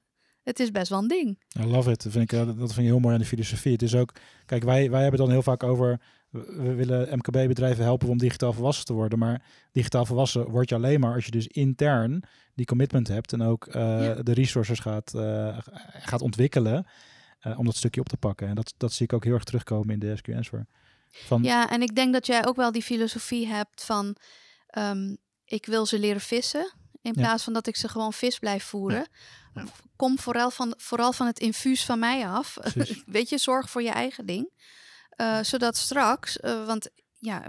het is best wel een ding. I love it. Dat vind, ik, eh, dat vind ik heel mooi aan de filosofie. Het is ook, kijk, wij, wij hebben het dan heel vaak over we willen MKB-bedrijven helpen om digitaal volwassen te worden. Maar digitaal volwassen word je alleen maar als je dus intern die commitment hebt en ook eh, Ja. de resources gaat, eh, gaat ontwikkelen eh, om dat stukje op te pakken. En dat, dat zie ik ook heel erg terugkomen in de SQ Answer. Van, Ja, en ik denk dat jij ook wel die filosofie hebt van ehm, ik wil ze leren vissen. In Ja. plaats van dat ik ze gewoon vis blijf voeren. Ja. Kom vooral van, vooral van het infuus van mij af. Weet je, zorg voor je eigen ding. Eh, zodat straks, eh, want ja,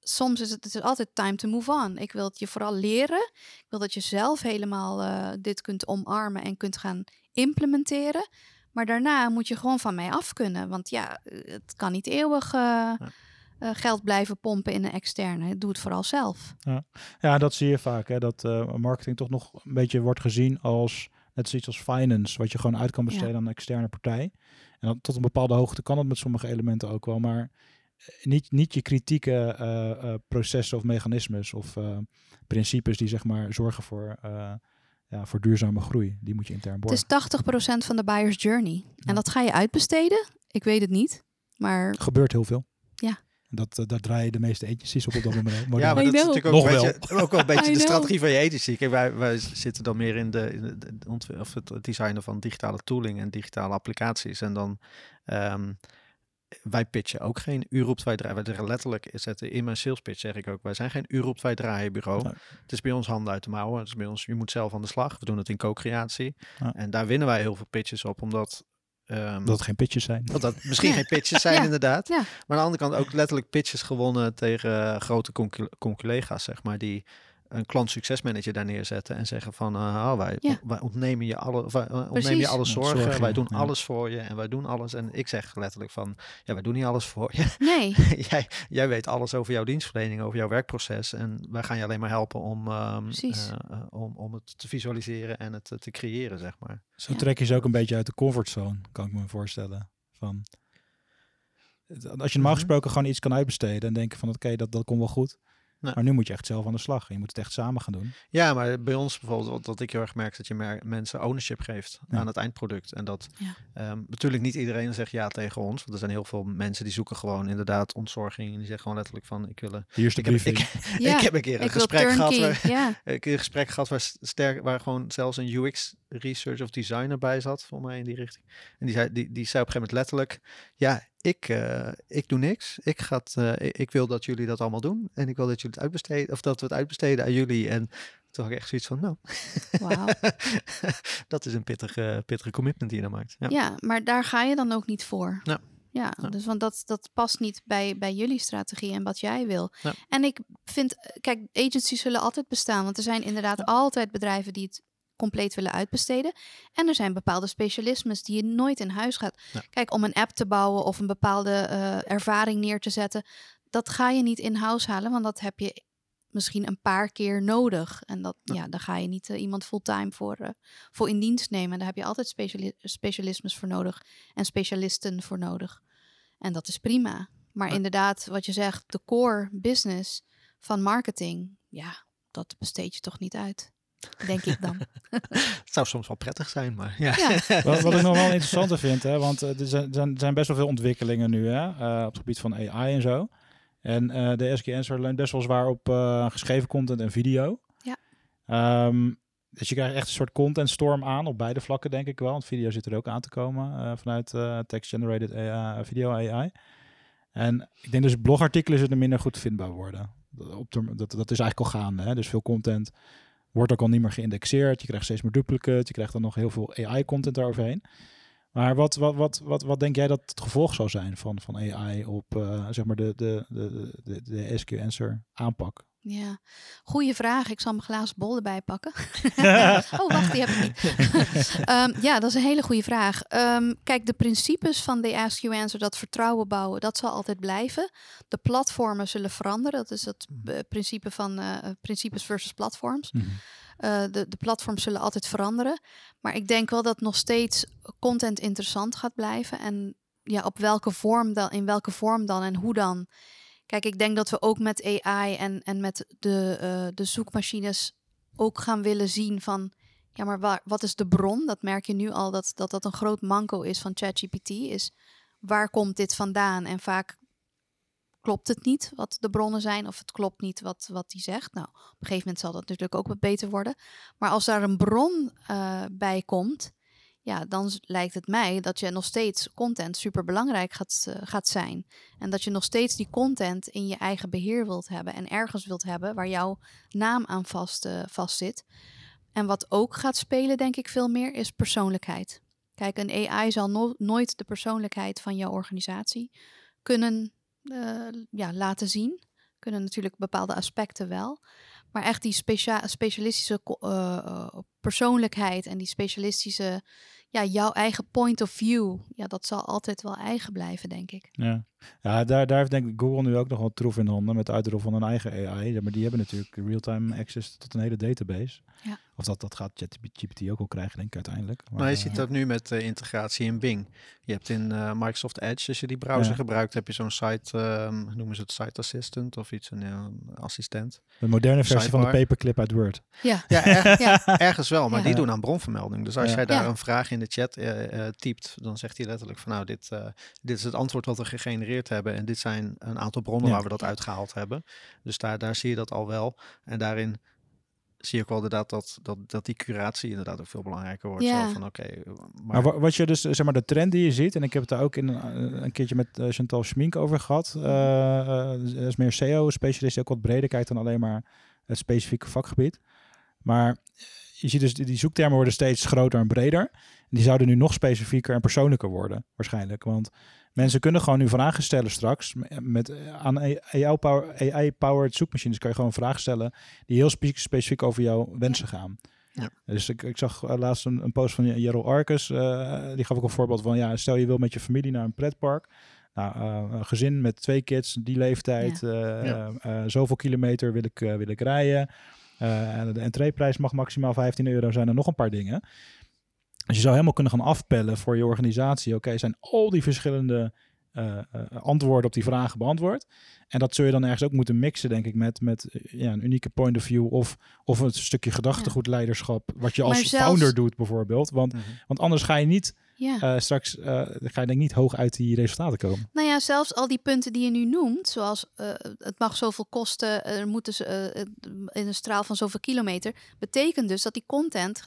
soms is het, het is altijd time to move on. Ik wil het je vooral leren. Ik wil dat je zelf helemaal eh, dit kunt omarmen en kunt gaan implementeren. Maar daarna moet je gewoon van mij af kunnen. Want ja, het kan niet eeuwig geld blijven pompen in een externe. Doe het vooral zelf. Ja, dat zie je vaak. Hè, dat marketing toch nog een beetje wordt gezien als net zoiets als finance, wat je gewoon uit kan besteden Ja. aan een externe partij. En dan tot een bepaalde hoogte kan dat met sommige elementen ook wel, maar eh, niet, niet je kritieke eh, eh, processen of mechanismes of principes die zeg maar zorgen voor, ja, voor duurzame groei. Die moet je intern Het borgen. is 80% van de buyer's journey. Ja. En dat ga je uitbesteden. Ik weet het niet. Maar gebeurt heel veel. Ja. Dat, eh, daar draaien de meeste agencies op op dat moment. Ja, maar I dat is natuurlijk ook, Nog een beetje, ook wel een beetje I de know. strategie van je agency. Kijk, wij, wij zitten dan meer in, de, in de, de ontw- of het designen van digitale tooling en digitale applicaties. En dan, ehm, wij pitchen ook geen uur op wij draaien. Wij zeggen letterlijk, zetten in mijn sales pitch zeg ik ook, wij zijn geen uur op wij draaien bureau. Nee. Het is bij ons handen uit de mouwen. Het is bij ons, je moet zelf aan de slag. We doen het in co-creatie. Ja. En daar winnen wij heel veel pitches op, omdat... ehm, Dat het geen pitches zijn. dat dat misschien Ja. geen pitches zijn, Ja. inderdaad. Ja. Maar aan de andere kant ook letterlijk pitches gewonnen tegen eh, grote concu- conculega's, zeg maar, die een klant succesmanager daar neerzetten en zeggen van, eh, oh, wij, Ja. wij ontnemen je alle, wij, eh, ontnemen je alle zorgen, zorgen, wij doen ja. alles voor je en wij doen alles. En ik zeg letterlijk van, ja, wij doen niet alles voor je. nee, jij, jij weet alles over jouw dienstverlening, over jouw werkproces en wij gaan je alleen maar helpen om, ehm, eh, eh, om, om het te visualiseren en het te creëren, zeg maar. Zo Ja. trek je ze ook een beetje uit de comfortzone, kan ik me voorstellen. Van, als je normaal Mhm. gesproken gewoon iets kan uitbesteden en denken van oké, dat, dat komt wel goed. Nee. Maar nu moet je echt zelf aan de slag. En je moet het echt samen gaan doen. Ja, maar bij ons bijvoorbeeld, wat, wat ik heel erg merk, dat je mer- mensen ownership geeft Ja. aan het eindproduct. En dat Ja. ehm, natuurlijk niet iedereen zegt ja tegen ons. Want er zijn heel veel mensen die zoeken gewoon inderdaad ontzorging. En die zeggen gewoon letterlijk van, ik wil... een- Hier is de Ik heb, briefing. ik, ja. ik heb een keer een ik gesprek gehad waar, Ja, ik heb een gesprek gehad waar, sterk, waar gewoon zelfs een UX research of designer bij zat, voor mij in die richting. En die zei, die, die zei op een gegeven moment letterlijk, ja, ik, eh, ik doe niks. Ik, ga het, eh, ik, wil dat jullie dat allemaal doen. En ik wil dat jullie het uitbesteden, of dat we het uitbesteden aan jullie. En toen had ik echt zoiets van, nou, dat is een pittige, pittige commitment die je dan maakt. Ja. Ja, maar daar ga je dan ook niet voor. Ja. Ja, Ja. dus want dat, dat past niet bij, bij jullie strategie en wat jij wil. Ja. En ik vind, eh, kijk, agencies zullen altijd bestaan. Want er zijn inderdaad altijd bedrijven die het compleet willen uitbesteden. En er zijn bepaalde specialismes die je nooit in huis gaat. Ja. Kijk, om een app te bouwen of een bepaalde eh, ervaring neer te zetten, dat ga je niet in-house halen, want dat heb je misschien een paar keer nodig. En dat, ja. daar ga je niet eh, iemand fulltime voor, eh, voor in dienst nemen. Daar heb je altijd speciali specialismes voor nodig en specialisten voor nodig. En dat is prima. Maar Ja. inderdaad, wat je zegt, de core business van marketing, ja, dat besteed je toch niet uit. Denk ik dan. Het zou soms wel prettig zijn, maar ja. Ja. Wat, wat ik nog wel interessanter vind, hè, want eh, er zijn, zijn, zijn best wel veel ontwikkelingen nu hè, eh, op het gebied van AI en zo. En eh, de SQ Answer leunt best wel zwaar op eh, geschreven content en video. Ja. Ehm, dus je krijgt echt een soort contentstorm aan op beide vlakken, denk ik wel. Want video zit er ook aan te komen eh, vanuit eh, text-generated AI, video AI. En ik denk dus blogartikelen zullen minder goed vindbaar worden. Op de, dat, dat is eigenlijk al gaande. Hè? Dus veel content wordt ook al niet meer geïndexeerd. Je krijgt steeds meer duplicate. Je krijgt dan nog heel veel AI-content daaroverheen. Maar wat, wat, wat, wat, wat denk jij dat het gevolg zou zijn van, van AI op eh, zeg maar de, de, de, de, de SQ Answer aanpak? Ja, goede vraag. Ik zal mijn glazen bol erbij pakken. oh, wacht, die heb ik niet. Ehm, ja, dat is een hele goede vraag. Ehm, kijk, de principes van de Ask You Answer, dat vertrouwen bouwen, dat zal altijd blijven. De platformen zullen veranderen. Dat is het eh, principe van eh, principes versus platforms. Mhm. Eh, de, de platforms zullen altijd veranderen. Maar ik denk wel dat nog steeds content interessant gaat blijven. En ja, op welke vorm dan, in welke vorm dan en hoe dan. Kijk, ik denk dat we ook met AI en, en met de, eh, de zoekmachines ook gaan willen zien van, ja, maar waar, wat is de bron? Dat merk je nu al dat, dat dat een groot manco is van ChatGPT. Is waar komt dit vandaan? En vaak klopt het niet wat de bronnen zijn of het klopt niet wat, wat die zegt. Nou, op een gegeven moment zal dat natuurlijk ook wat beter worden. Maar als daar een bron uh, bij komt, ja, dan lijkt het mij dat je nog steeds content super belangrijk gaat, uh, gaat zijn. En dat je nog steeds die content in je eigen beheer wilt hebben en ergens wilt hebben waar jouw naam aan vast, vast zit. En wat ook gaat spelen, denk ik, veel meer, is persoonlijkheid. Kijk, een AI zal no nooit de persoonlijkheid van jouw organisatie kunnen uh, ja, laten zien. Kunnen natuurlijk bepaalde aspecten wel. Maar echt die specia specialistische uh, persoonlijkheid en die specialistische, ja, jouw eigen point of view, ja, dat zal altijd wel eigen blijven, denk ik. Ja, ja daar, daar heeft denk ik Google nu ook nog wel troef in handen met de uitrol van een eigen AI. Maar die hebben natuurlijk real-time access tot een hele database. Ja. Of dat, dat gaat ChatGPT ook al krijgen, denk ik uiteindelijk. Maar, maar je uh, ziet dat nu met uh, integratie in Bing. Je hebt in uh, Microsoft Edge, als je die browser ja. gebruikt, heb je zo'n site, um, noemen ze het Site Assistant of iets, een, een assistent. Een moderne versie Sidebar. van de paperclip uit Word. Ja, ja, er, ja. ergens wel, maar die doen aan bronvermelding. Dus als jij daar een vraag in de chat uh, typt, dan zegt hij letterlijk van nou, dit, dit is het antwoord wat we gegenereerd hebben en dit zijn een aantal bronnen waar we dat uitgehaald hebben. Dus daar, daar zie je dat al wel. En daarin zie ik wel inderdaad dat, dat, dat die curatie inderdaad ook veel belangrijker wordt. Ja. Zo van oké. Okay, maar... maar wat je dus, zeg maar, de trend die je ziet, en ik heb het daar ook in een, een keertje met Chantal Schmink over gehad. Uh, is meer SEO-specialist, die ook wat breder kijkt dan alleen maar het specifieke vakgebied. Maar je ziet dus, die zoektermen worden steeds groter en breder. Die zouden nu nog specifieker en persoonlijker worden, waarschijnlijk. Want mensen kunnen gewoon nu vragen stellen straks. Met, aan AI-powered AI zoekmachines kan je gewoon vragen stellen die heel spe specifiek over jouw wensen gaan. Ja. Dus ik, ik zag laatst een, een post van Jerol Arcus. Uh, die gaf ook een voorbeeld van, ja, stel je wil met je familie naar een pretpark. Nou, uh, een gezin met twee kids, die leeftijd, ja. Uh, ja. zoveel kilometer wil ik, wil ik rijden. en de entreeprijs mag maximaal 15 euro zijn en nog een paar dingen. Dus je zou helemaal kunnen gaan afpellen voor je organisatie. Oké, okay, zijn al die verschillende uh, uh, antwoorden op die vragen beantwoord? En dat zul je dan ergens ook moeten mixen, denk ik, met, met ja, een unieke point of view of, of een stukje gedachtegoed leiderschap, wat je als zelfs... founder doet bijvoorbeeld. Want, mm -hmm. want anders ga je niet ja. uh, straks ga je denk ik niet hoog uit die resultaten komen. Nou ja, zelfs al die punten die je nu noemt, zoals het mag zoveel kosten, er moeten ze in een straal van zoveel kilometer, betekent dus dat die content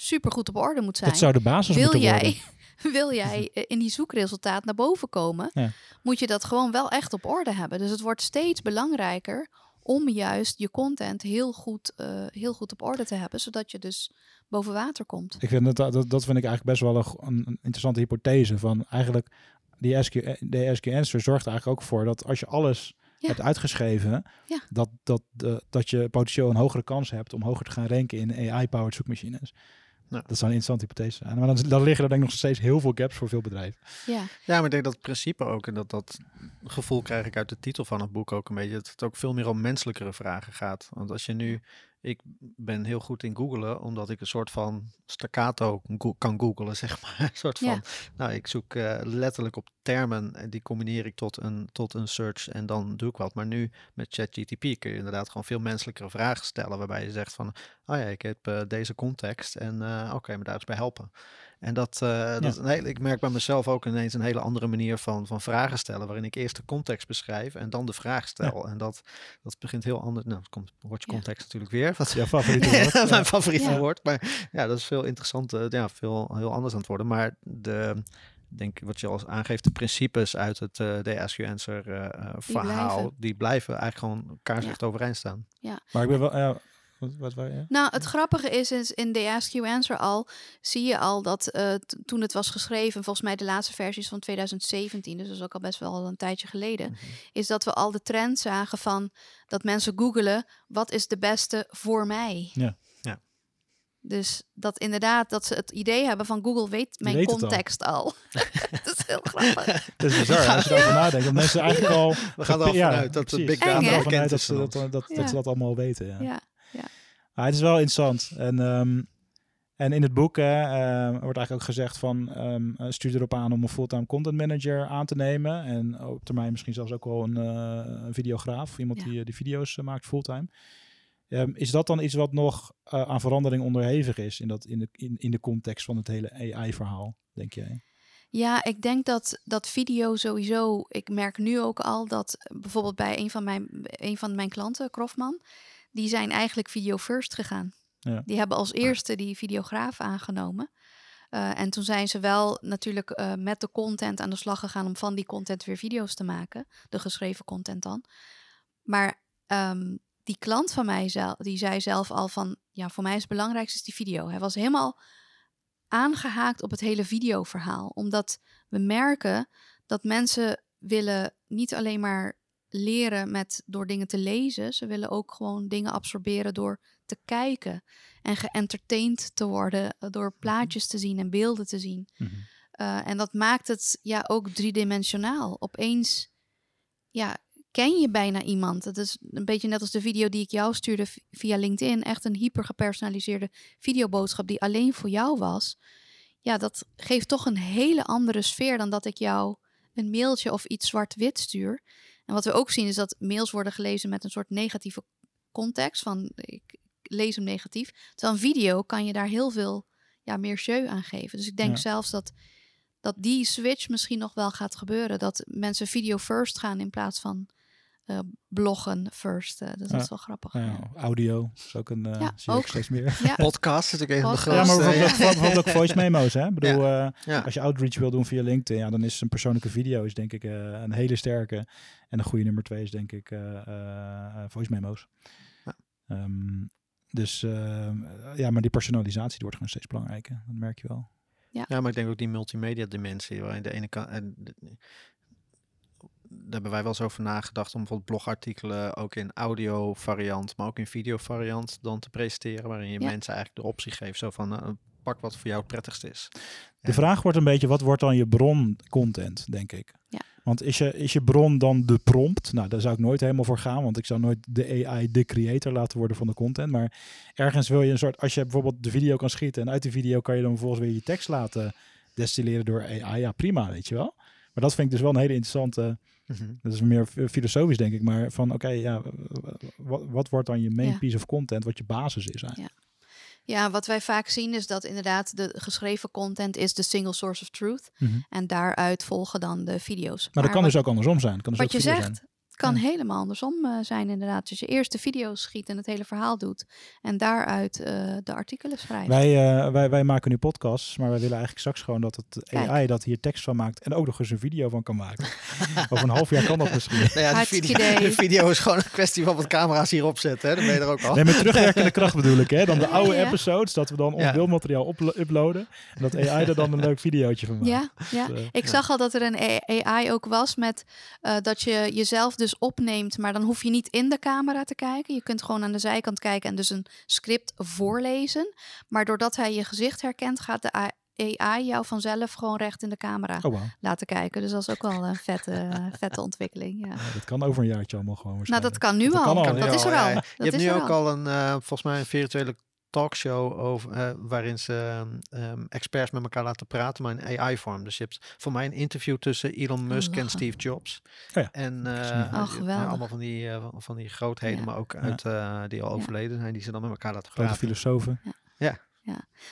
super goed op orde moet zijn. Dat zou de basis wil moeten jij, worden. Wil jij in die zoekresultaat naar boven komen, ja. moet je dat gewoon wel echt op orde hebben. Dus het wordt steeds belangrijker om juist je content heel goed, uh, heel goed op orde te hebben, zodat je dus boven water komt. Ik vind dat, dat, dat vind ik eigenlijk best wel een, een interessante hypothese. Van eigenlijk die SQ, de SQ Answer zorgt er eigenlijk ook voor dat als je alles ja. hebt uitgeschreven, ja. dat, dat, uh, dat je potentieel een hogere kans hebt om hoger te gaan ranken in AI-powered zoekmachines. Nou. Dat zou een interessante hypothese zijn. Maar dan, dan liggen er denk ik nog steeds heel veel gaps voor veel bedrijven. Ja, ja maar ik denk dat het principe ook, en dat, dat gevoel krijg ik uit de titel van het boek ook een beetje, dat het ook veel meer om menselijkere vragen gaat. Want als je nu, ik ben heel goed in googlen, omdat ik een soort van staccato kan googlen, zeg maar. Een soort van, Ja. nou, ik zoek eh, letterlijk op termen en die combineer ik tot een, tot een search en dan doe ik wat. Maar nu met ChatGTP kun je inderdaad gewoon veel menselijkere vragen stellen, waarbij je zegt van, oh ja, ik heb eh, deze context en eh, oké, maar daar eens bij helpen. En dat, eh, dat is een hele, ik merk bij mezelf ook ineens een hele andere manier van, van vragen stellen, waarin ik eerst de context beschrijf en dan de vraag stel. En dat, dat begint heel anders. Nou, het komt woordje Ja. context natuurlijk weer. Wat Jouw favoriete woord? mijn Ja. favoriete Ja. woord. Maar ja, dat is veel interessanter, ja, veel heel anders aan het worden. Maar de, denk ik wat je al aangeeft, de principes uit het eh de Ask You Answer eh, eh, verhaal, blijven. die blijven eigenlijk gewoon elkaar Ja. overeind staan. Maar ik ben wel... ja, wat, wat je? Nou, het grappige is, is in The Ask You Answer al zie je al dat eh, toen het was geschreven, volgens mij de laatste versies van 2017, dus dat is ook al best wel een tijdje geleden, Mhm. is dat we al de trend zagen van dat mensen googelen, wat is de beste voor mij? Ja. Ja. Dus dat inderdaad, dat ze het idee hebben van Google weet mijn weet het al. context al. dat is heel grappig. Het is bizar als je erover nadenkt. Dat mensen eigenlijk al... We gaan er al Ja, vanuit dat de big data hè? ervan bekend uit dat ze dat, dat, Ja. dat ze dat allemaal weten. Ja. Ja. Maar het is wel interessant. En, ehm, en in het boek hè, ehm, wordt eigenlijk ook gezegd van ehm eh, stuur erop aan om een fulltime content manager aan te nemen. En op termijn misschien zelfs ook wel een, eh, een videograaf, iemand Ja. die eh, die video's maakt fulltime. Ehm, is dat dan iets wat nog eh, aan verandering onderhevig is in, dat, in, de, in, in de context van het hele AI-verhaal, denk jij? Ja, ik denk dat, dat video sowieso. Ik merk nu ook al dat eh, bijvoorbeeld bij een van mijn, een van mijn klanten, Krofman, die zijn eigenlijk video first gegaan. Ja. Die hebben als eerste die videograaf aangenomen. Eh, en toen zijn ze wel natuurlijk met de content aan de slag gegaan om van die content weer video's te maken. De geschreven content dan. Maar ehm, die klant van mij, zel- die zei zelf al van, ja, voor mij is het belangrijkste is die video. Hij was helemaal aangehaakt op het hele videoverhaal. Omdat we merken dat mensen willen niet alleen maar leren met, door dingen te lezen. Ze willen ook gewoon dingen absorberen door te kijken. En geëntertained te worden eh, door plaatjes te zien en beelden te zien. Mhm. Uh, en dat maakt het ja ook driedimensionaal. Opeens ja, ken je bijna iemand. Het is een beetje net als de video die ik jou stuurde via LinkedIn. Echt een hyper gepersonaliseerde videoboodschap die alleen voor jou was. Ja, dat geeft toch een hele andere sfeer dan dat ik jou een mailtje of iets zwart-wit stuur. En wat we ook zien is dat mails worden gelezen met een soort negatieve context. Van ik lees hem negatief. Terwijl een video kan je daar heel veel ja, meer jeu aan geven. Dus ik denk Ja. zelfs dat, dat die switch misschien nog wel gaat gebeuren. Dat mensen video first gaan in plaats van eh, bloggen first. Eh, dus dat Ja. is wel grappig. Ja. ja, audio is ook een. eh Ja, zie ook steeds meer. Ja. Podcast is natuurlijk een van de Podcast. Ja, maar grootste. bijvoorbeeld, ook, bijvoorbeeld ook voice memo's, hè? Ik bedoel, eh, ja. als je outreach wil doen via LinkedIn, ja, dan is een persoonlijke video is denk ik eh, een hele sterke. En een goede nummer twee is denk ik eh, eh, eh, voice memo's. Ja. Ehm, dus eh, ja, maar die personalisatie die wordt gewoon steeds belangrijker. Dat merk je wel. Ja, maar ik denk ook die multimedia dimensie, waarin de ene kant. De- daar hebben wij wel eens over nagedacht om bijvoorbeeld blogartikelen ook in audio variant, maar ook in video variant dan te presenteren, waarin je Ja. mensen eigenlijk de optie geeft, zo van eh, pak wat voor jou het prettigst is. De Ja. vraag wordt een beetje, wat wordt dan je broncontent, denk ik? Ja. Want is je, is je bron dan de prompt? Nou, daar zou ik nooit helemaal voor gaan, want ik zou nooit de AI de creator laten worden van de content. Maar ergens wil je een soort, als je bijvoorbeeld de video kan schieten en uit die video kan je dan vervolgens weer je tekst laten destilleren door AI, ja prima, weet je wel. Maar dat vind ik dus wel een hele interessante. Dat is meer filosofisch denk ik, maar van oké, ja, wat, wat wordt dan je main Ja. piece of content, wat je basis is eigenlijk? Ja, wat wij vaak zien is dat inderdaad de geschreven content is de single source of truth. Mhm. En daaruit volgen dan de video's. Maar dat kan wat, dus ook andersom zijn. Kan dus wat ook je zegt, zijn. Kan Ja. helemaal andersom eh, zijn inderdaad. Dus je eerst de video's schiet en het hele verhaal doet. En daaruit eh, de artikelen schrijft. Wij, eh, wij, wij maken nu podcasts, maar wij willen eigenlijk straks gewoon dat het Kijk. AI dat hier tekst van maakt en ook nog eens een video van kan maken. Over een half jaar kan dat misschien. Nou ja, de video, idee. de video is gewoon een kwestie van wat camera's hierop zetten. Hè? Dan ben je er ook al. Nee, met terugwerkende kracht bedoel ik, hè? Dan de oude ja. episodes, dat we dan ons Ja. beeldmateriaal uplo- uploaden. En dat AI er dan een leuk videootje van maakt. Ja, ja. Dus, ik zag al dat er een AI ook was met eh, dat je jezelf dus opneemt, maar dan hoef je niet in de camera te kijken. Je kunt gewoon aan de zijkant kijken en dus een script voorlezen. Maar doordat hij je gezicht herkent, gaat de AI jou vanzelf gewoon recht in de camera Oh, wow. laten kijken. Dus dat is ook wel een vette, vette ontwikkeling. Ja. Ja, dat kan over een jaartje allemaal gewoon Nou, dat kan nu Dat al. kan al, dat ja. is er al. ja. Dat Je hebt is nu ook al. al een, eh, volgens mij een virtuele talkshow over, eh, waarin ze ehm, experts met elkaar laten praten, maar in AI-vorm. Dus je hebt voor mij een interview tussen Elon Musk en. Steve Jobs. Oh ja. En eh. Oh, ja, allemaal van die, eh, van die grootheden, Ja. maar ook uit, die al overleden zijn, die ze dan met elkaar laten Grote praten. filosofen.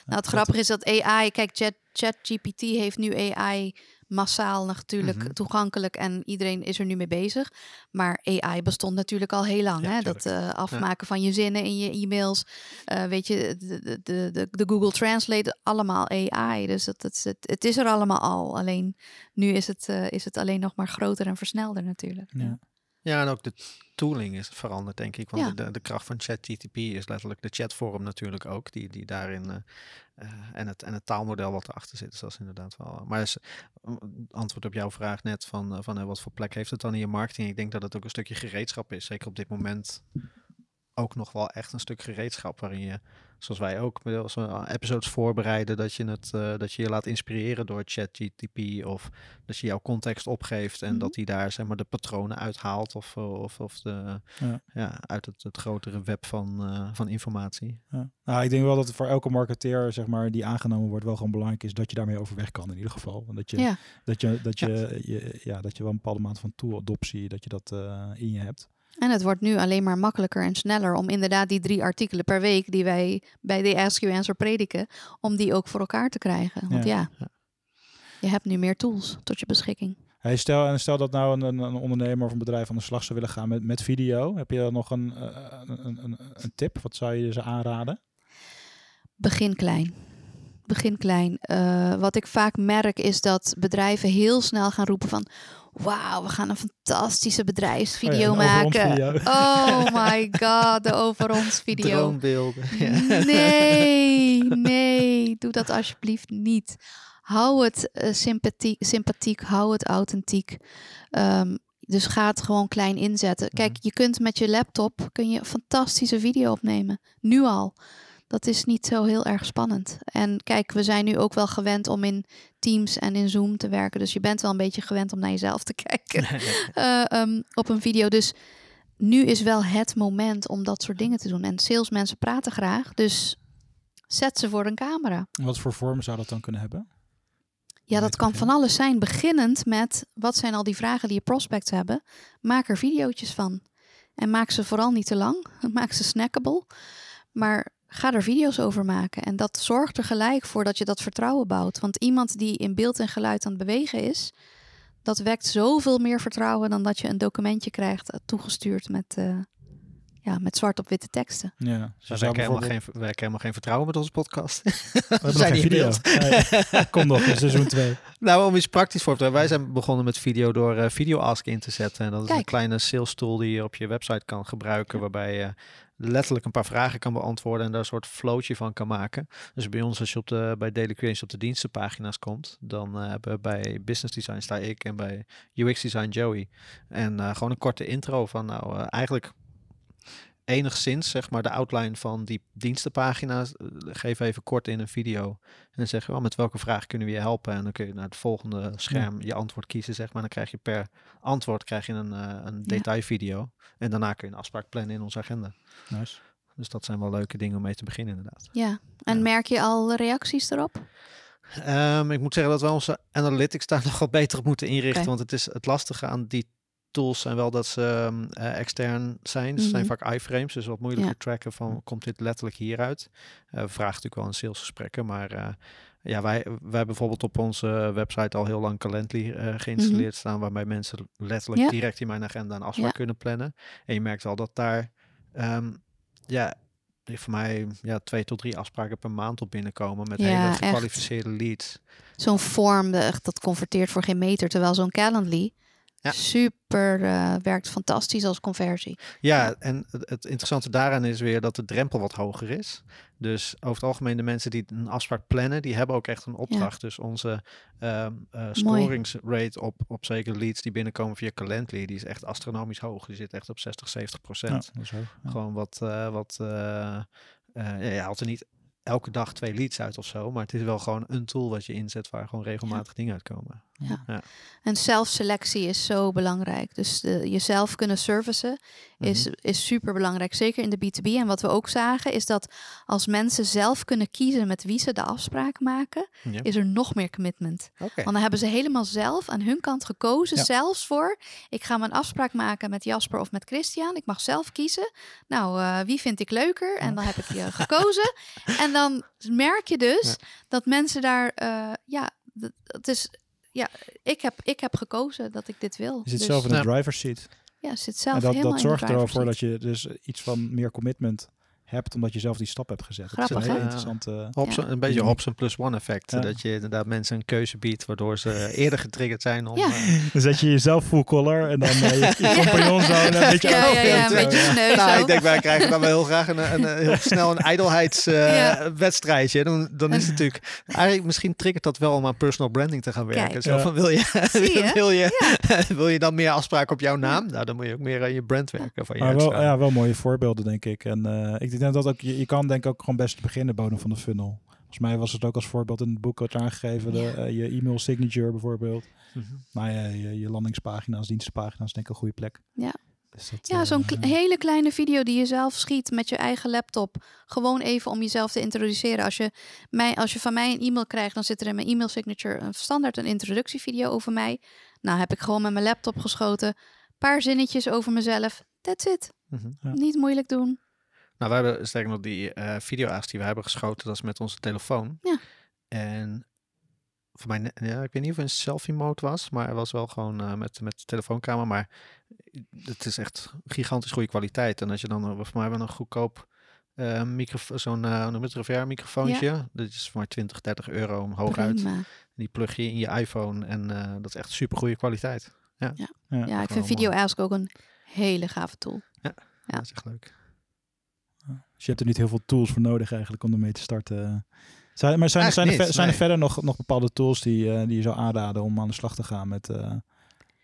Nou, het grappige is dat AI, kijk, Chat, ChatGPT heeft nu AI massaal natuurlijk Mhm. toegankelijk en iedereen is er nu mee bezig. Maar AI bestond natuurlijk al heel lang. Ja, hè? Dat eh, afmaken van je zinnen in je e-mails, eh, weet je, de, de, de, Google Translate, allemaal AI. Dus het, het, het, het is er allemaal al. Alleen nu is het, eh, is het alleen nog maar groter en versnelder natuurlijk. Ja. Ja, en ook de tooling is veranderd, denk ik. Want Ja. de, de kracht van ChatGTP is letterlijk de chatvorm natuurlijk ook, die, die daarin. eh, en, het, en het taalmodel wat erachter zit. Dus dat is inderdaad wel. Maar is, eh, antwoord op jouw vraag net van, van wat voor plek heeft het dan in je marketing? Ik denk dat het ook een stukje gereedschap is. Zeker op dit moment ook nog wel echt een stuk gereedschap waarin je, zoals wij ook, als we episodes voorbereiden, dat je, het, eh, dat je je laat inspireren door ChatGTP of dat je jouw context opgeeft en Mhm. dat hij daar zeg maar de patronen uithaalt of, eh, of, of de, Ja. ja. uit het, het grotere web van, eh, van informatie. Ja. Nou, ik denk wel dat het voor elke marketeer, zeg maar, die aangenomen wordt, wel gewoon belangrijk is dat je daarmee overweg kan in ieder geval. En dat je, Ja, dat je, dat je, je, ja, dat je wel een bepaalde mate van tool-adoptie, dat je dat eh, in je hebt. En het wordt nu alleen maar makkelijker en sneller om inderdaad die drie artikelen per week die wij bij de Ask You Answer prediken, om die ook voor elkaar te krijgen. Want ja, Ja. Je hebt nu meer tools tot je beschikking. Hey, stel, en stel dat nou een, ondernemer of een bedrijf aan de slag zou willen gaan met, met video. Heb je dan nog een, eh, een, een, een, een tip? Wat zou je ze aanraden? Begin klein. Begin klein. Eh, wat ik vaak merk is dat bedrijven heel snel gaan roepen van... Wauw, we gaan een fantastische bedrijfsvideo Oh ja, maken. video. Oh my god, de over ons video. Droombeelden. Ja. Nee, nee, doe dat alsjeblieft niet. Hou het eh, sympathiek, sympathiek, hou het authentiek. Ehm, dus ga het gewoon klein inzetten. Kijk, je kunt met je laptop kun je een fantastische video opnemen. Nu al. Dat is niet zo heel erg spannend. En kijk, we zijn nu ook wel gewend om in Teams en in Zoom te werken. Dus je bent wel een beetje gewend om naar jezelf te kijken eh, ehm, op een video. Dus nu is wel het moment om dat soort dingen te doen. En salesmensen praten graag, dus zet ze voor een camera. Wat voor vorm zou dat dan kunnen hebben? Ja, dat kan van alles zijn. Beginnend met wat zijn al die vragen die je prospects hebben. Maak er video's van. En maak ze vooral niet te lang. Maak ze snackable. Maar ga er video's over maken. En dat zorgt er gelijk voor dat je dat vertrouwen bouwt. Want iemand die in beeld en geluid aan het bewegen is, dat wekt zoveel meer vertrouwen dan dat je een documentje krijgt eh, toegestuurd met, eh, ja, met zwart op witte teksten. Ja, dus We werken helemaal, bijvoorbeeld- geen, we helemaal geen vertrouwen met onze podcast. We hebben nog zijn geen video. Nee, Kom nog in seizoen 2. Nou, om iets praktisch voor te hebben. Wij zijn begonnen met video door eh, Video Ask in te zetten. En dat is een kleine sales tool die je op je website kan gebruiken. Waarbij je letterlijk een paar vragen kan beantwoorden en daar een soort flowtje van kan maken. Dus bij ons, als je op de, bij Daily Creations op de dienstenpagina's komt, dan eh, hebben we bij Business Design sta ik en bij UX Design Joey. En eh, gewoon een korte intro van nou eh, eigenlijk enigszins zeg maar de outline van die dienstenpagina's. eh, geef even kort in een video. En dan zeg je, oh, met welke vraag kunnen we je helpen? En dan kun je naar het volgende scherm je antwoord kiezen, zeg maar. Dan krijg je per antwoord krijg je een, eh, een detailvideo. En daarna kun je een afspraak plannen in onze agenda. Nice. Dus dat zijn wel leuke dingen om mee te beginnen, inderdaad. Ja. En Ja. merk je al reacties erop? Ehm, ik moet zeggen dat we onze analytics daar nog wat beter op moeten inrichten. Want het is het lastige aan die tools zijn wel dat ze ehm, eh, extern zijn. Ze zijn Mhm. vaak iframes, dus wat moeilijker Ja. tracken van komt dit letterlijk hieruit. We vragen natuurlijk wel in salesgesprekken, maar eh, ja, wij, wij hebben bijvoorbeeld op onze website al heel lang Calendly geïnstalleerd staan, waarbij mensen letterlijk Mhm. Ja. direct in mijn agenda een afspraak Ja. kunnen plannen. En je merkt al dat daar, ehm, ja, voor mij ja, twee tot drie afspraken per maand op binnenkomen met Ja, hele echt. gekwalificeerde leads. Zo'n vorm, echt, dat converteert voor geen meter. Terwijl zo'n Calendly Ja. super eh, werkt fantastisch als conversie. Ja, Ja. en het, het interessante daaraan is weer dat de drempel wat hoger is. Dus over het algemeen de mensen die een afspraak plannen, die hebben ook echt een opdracht. Dus onze ehm eh, scoringsrate op, op zeker leads die binnenkomen via Calendly, die is echt astronomisch hoog. Die zit echt op 60, 70 Ja, procent. Gewoon wat, eh, wat eh, eh, ja, je haalt er niet elke dag twee leads uit of zo, maar het is wel gewoon een tool wat je inzet waar gewoon regelmatig dingen uitkomen. En zelfselectie is zo belangrijk. Dus de, jezelf kunnen servicen is, Mhm. is super belangrijk. Zeker in de B2B. En wat we ook zagen is dat als mensen zelf kunnen kiezen met wie ze de afspraak maken, Ja. is er nog meer commitment. Want dan hebben ze helemaal zelf aan hun kant gekozen. Ja. Zelfs voor, ik ga mijn afspraak maken met Jasper of met Christian. Ik mag zelf kiezen. Nou, eh, wie vind ik leuker? En dan heb ik je gekozen. En dan merk je dus Ja. dat mensen daar, eh, ja, het is, ja, ik heb, ik heb gekozen dat ik dit wil. Je zit Dus, zelf in de Ja. driver's seat. ja, zit zelf en dat, helemaal dat in de zorgt er wel driver's voor seat. dat je dus iets van meer commitment hebt, omdat je zelf die stap hebt gezet. Dat is Grappig, een hele interessante... Hobson, Ja. Een beetje. Hobson plus one effect. Ja. Dat je inderdaad mensen een keuze biedt waardoor ze eerder getriggerd zijn om... Ja. eh, Dan zet je jezelf full collar en dan eh, je, je compagnon zo een beetje Ja, ja, ja, een beetje sneu nou, ik denk wij krijgen dan wel heel graag een, een, een- heel snel een Ja. ijdelheidswedstrijdje. dan, dan is het natuurlijk... Eigenlijk misschien triggert dat wel om aan personal branding te gaan werken. Kijk. Zo van, wil je, wil, je, wil je dan meer afspraken op jouw naam? Nou, dan moet je ook meer aan je brand werken. Van je Maar wel, ja, wel mooie voorbeelden, denk ik. En eh, ik denk dat ook, je, je kan denk ik ook gewoon best beginnen bodem van de funnel. Volgens mij was het ook als voorbeeld in het boek wat aangegeven. De, Ja. eh, je e-mail signature bijvoorbeeld. Mhm. Maar ja, je, je landingspagina's, dienstenpagina's, denk ik een goede plek. Ja. Dus dat, Ja, eh, zo'n kle- hele kleine video die je zelf schiet met je eigen laptop. Gewoon even om jezelf te introduceren. Als je, mij, als je van mij een e-mail krijgt, dan zit er in mijn e-mail signature een standaard een introductievideo over mij. Nou, heb ik gewoon met mijn laptop geschoten. Paar zinnetjes over mezelf. That's it. Mhm. Ja. Niet moeilijk doen. Nou, we hebben sterker nog die eh video die we hebben geschoten, dat is met onze telefoon. Ja. En voor mij, ja, ik weet niet of het een selfie mode was, maar het was wel gewoon eh, met, met de telefooncamera. Maar het is echt gigantisch goede kwaliteit. En als je dan, eh, voor mij hebben we een goedkoop eh microfoon, zo'n eh, het, Revere microfoontje. Dat is voor maar 20, 30 euro hooguit. Prima. Die plug je in je iPhone en eh, dat is echt super goede kwaliteit. Ja, ik gewoon vind Video. Ask ook een hele gave tool. Ja. Dat is echt leuk. Dus je hebt er niet heel veel tools voor nodig eigenlijk om ermee te starten. Zijn, maar zijn, er- zijn, er, Eigenlijk ver- niet, zijn er nee. verder nog, nog bepaalde tools die, eh, die je zou aanraden om aan de slag te gaan met, eh,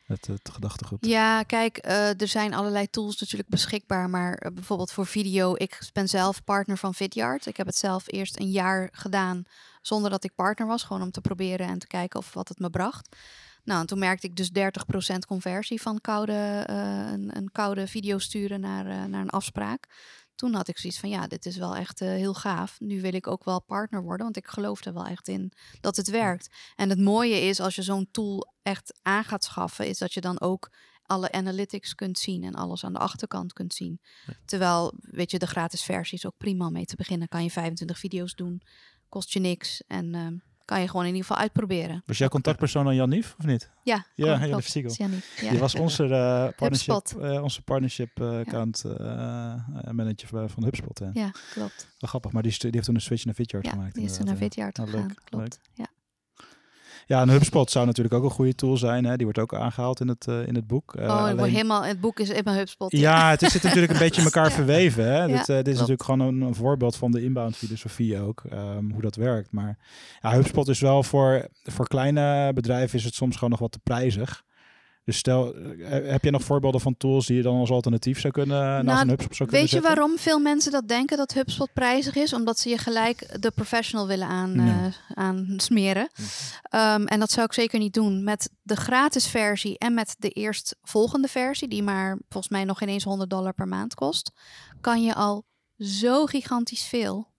met het gedachtegoed? Ja, kijk, eh, er zijn allerlei tools natuurlijk beschikbaar, maar bijvoorbeeld voor video, ik ben zelf partner van Vidyard. Ik heb het zelf eerst een jaar gedaan zonder dat ik partner was, gewoon om te proberen en te kijken of wat het me bracht. Nou, en toen merkte ik dus 30% conversie van koude, eh, een, een koude video sturen naar, naar een afspraak. Toen had ik zoiets van, ja, dit is wel echt eh, heel gaaf. Nu wil ik ook wel partner worden, want ik geloof er wel echt in dat het werkt. En het mooie is, als je zo'n tool echt aan gaat schaffen, is dat je dan ook alle analytics kunt zien en alles aan de achterkant kunt zien. Terwijl, weet je, de gratis versie is ook prima om mee te beginnen. Kan je 25 video's doen, kost je niks en ehm, kan je gewoon in ieder geval uitproberen. Was jij contactpersoon aan Jan Nief, of niet? Ja, Ja, Hele Ja. Die was onze eh, partnership, eh, onze partnership eh, account manager van- HubSpot. Ja. Ja, klopt. Wel grappig, maar die, die heeft toen een switch naar Vidyard Ja, gemaakt. die is toen naar. Vidyard Ah, gegaan. leuk, klopt. Ja. Ja, en HubSpot zou natuurlijk ook een goede tool zijn. Hè? Die wordt ook aangehaald in het, eh, in het boek. Eh, oh, alleen- helemaal, het boek is in mijn HubSpot. Ja, het is- zit natuurlijk een beetje in elkaar Ja. verweven. Hè? dit, eh, dit is natuurlijk gewoon een, een voorbeeld van de inbound filosofie ook. ehm, hoe dat werkt. Maar ja, HubSpot is wel voor, voor kleine bedrijven is het soms gewoon nog wat te prijzig. Dus stel, eh, heb je nog voorbeelden van tools die je dan als alternatief zou kunnen naast Nou, een HubSpot zou kunnen Weet je waarom veel mensen dat denken dat HubSpot prijzig is? Omdat ze je gelijk de professional willen aan, Ja. eh, aan smeren. Ehm, en dat zou ik zeker niet doen. Met de gratis versie en met de eerstvolgende versie, die maar volgens mij nog geen eens 100 dollar per maand kost, kan je al zo gigantisch veel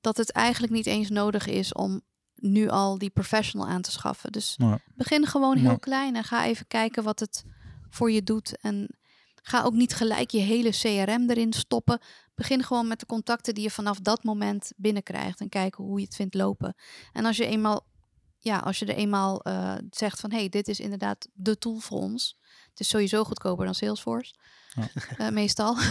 dat het eigenlijk niet eens nodig is om nu al die professional aan te schaffen. Dus Ja. begin gewoon heel Ja. klein en ga even kijken wat het voor je doet. En ga ook niet gelijk je hele CRM erin stoppen. Begin gewoon met de contacten die je vanaf dat moment binnenkrijgt en kijken hoe je het vindt lopen. En als je eenmaal, ja, als je er eenmaal eh, zegt van, hey, dit is inderdaad de tool voor ons. Het is sowieso goedkoper dan Salesforce. Ja. Eh, meestal.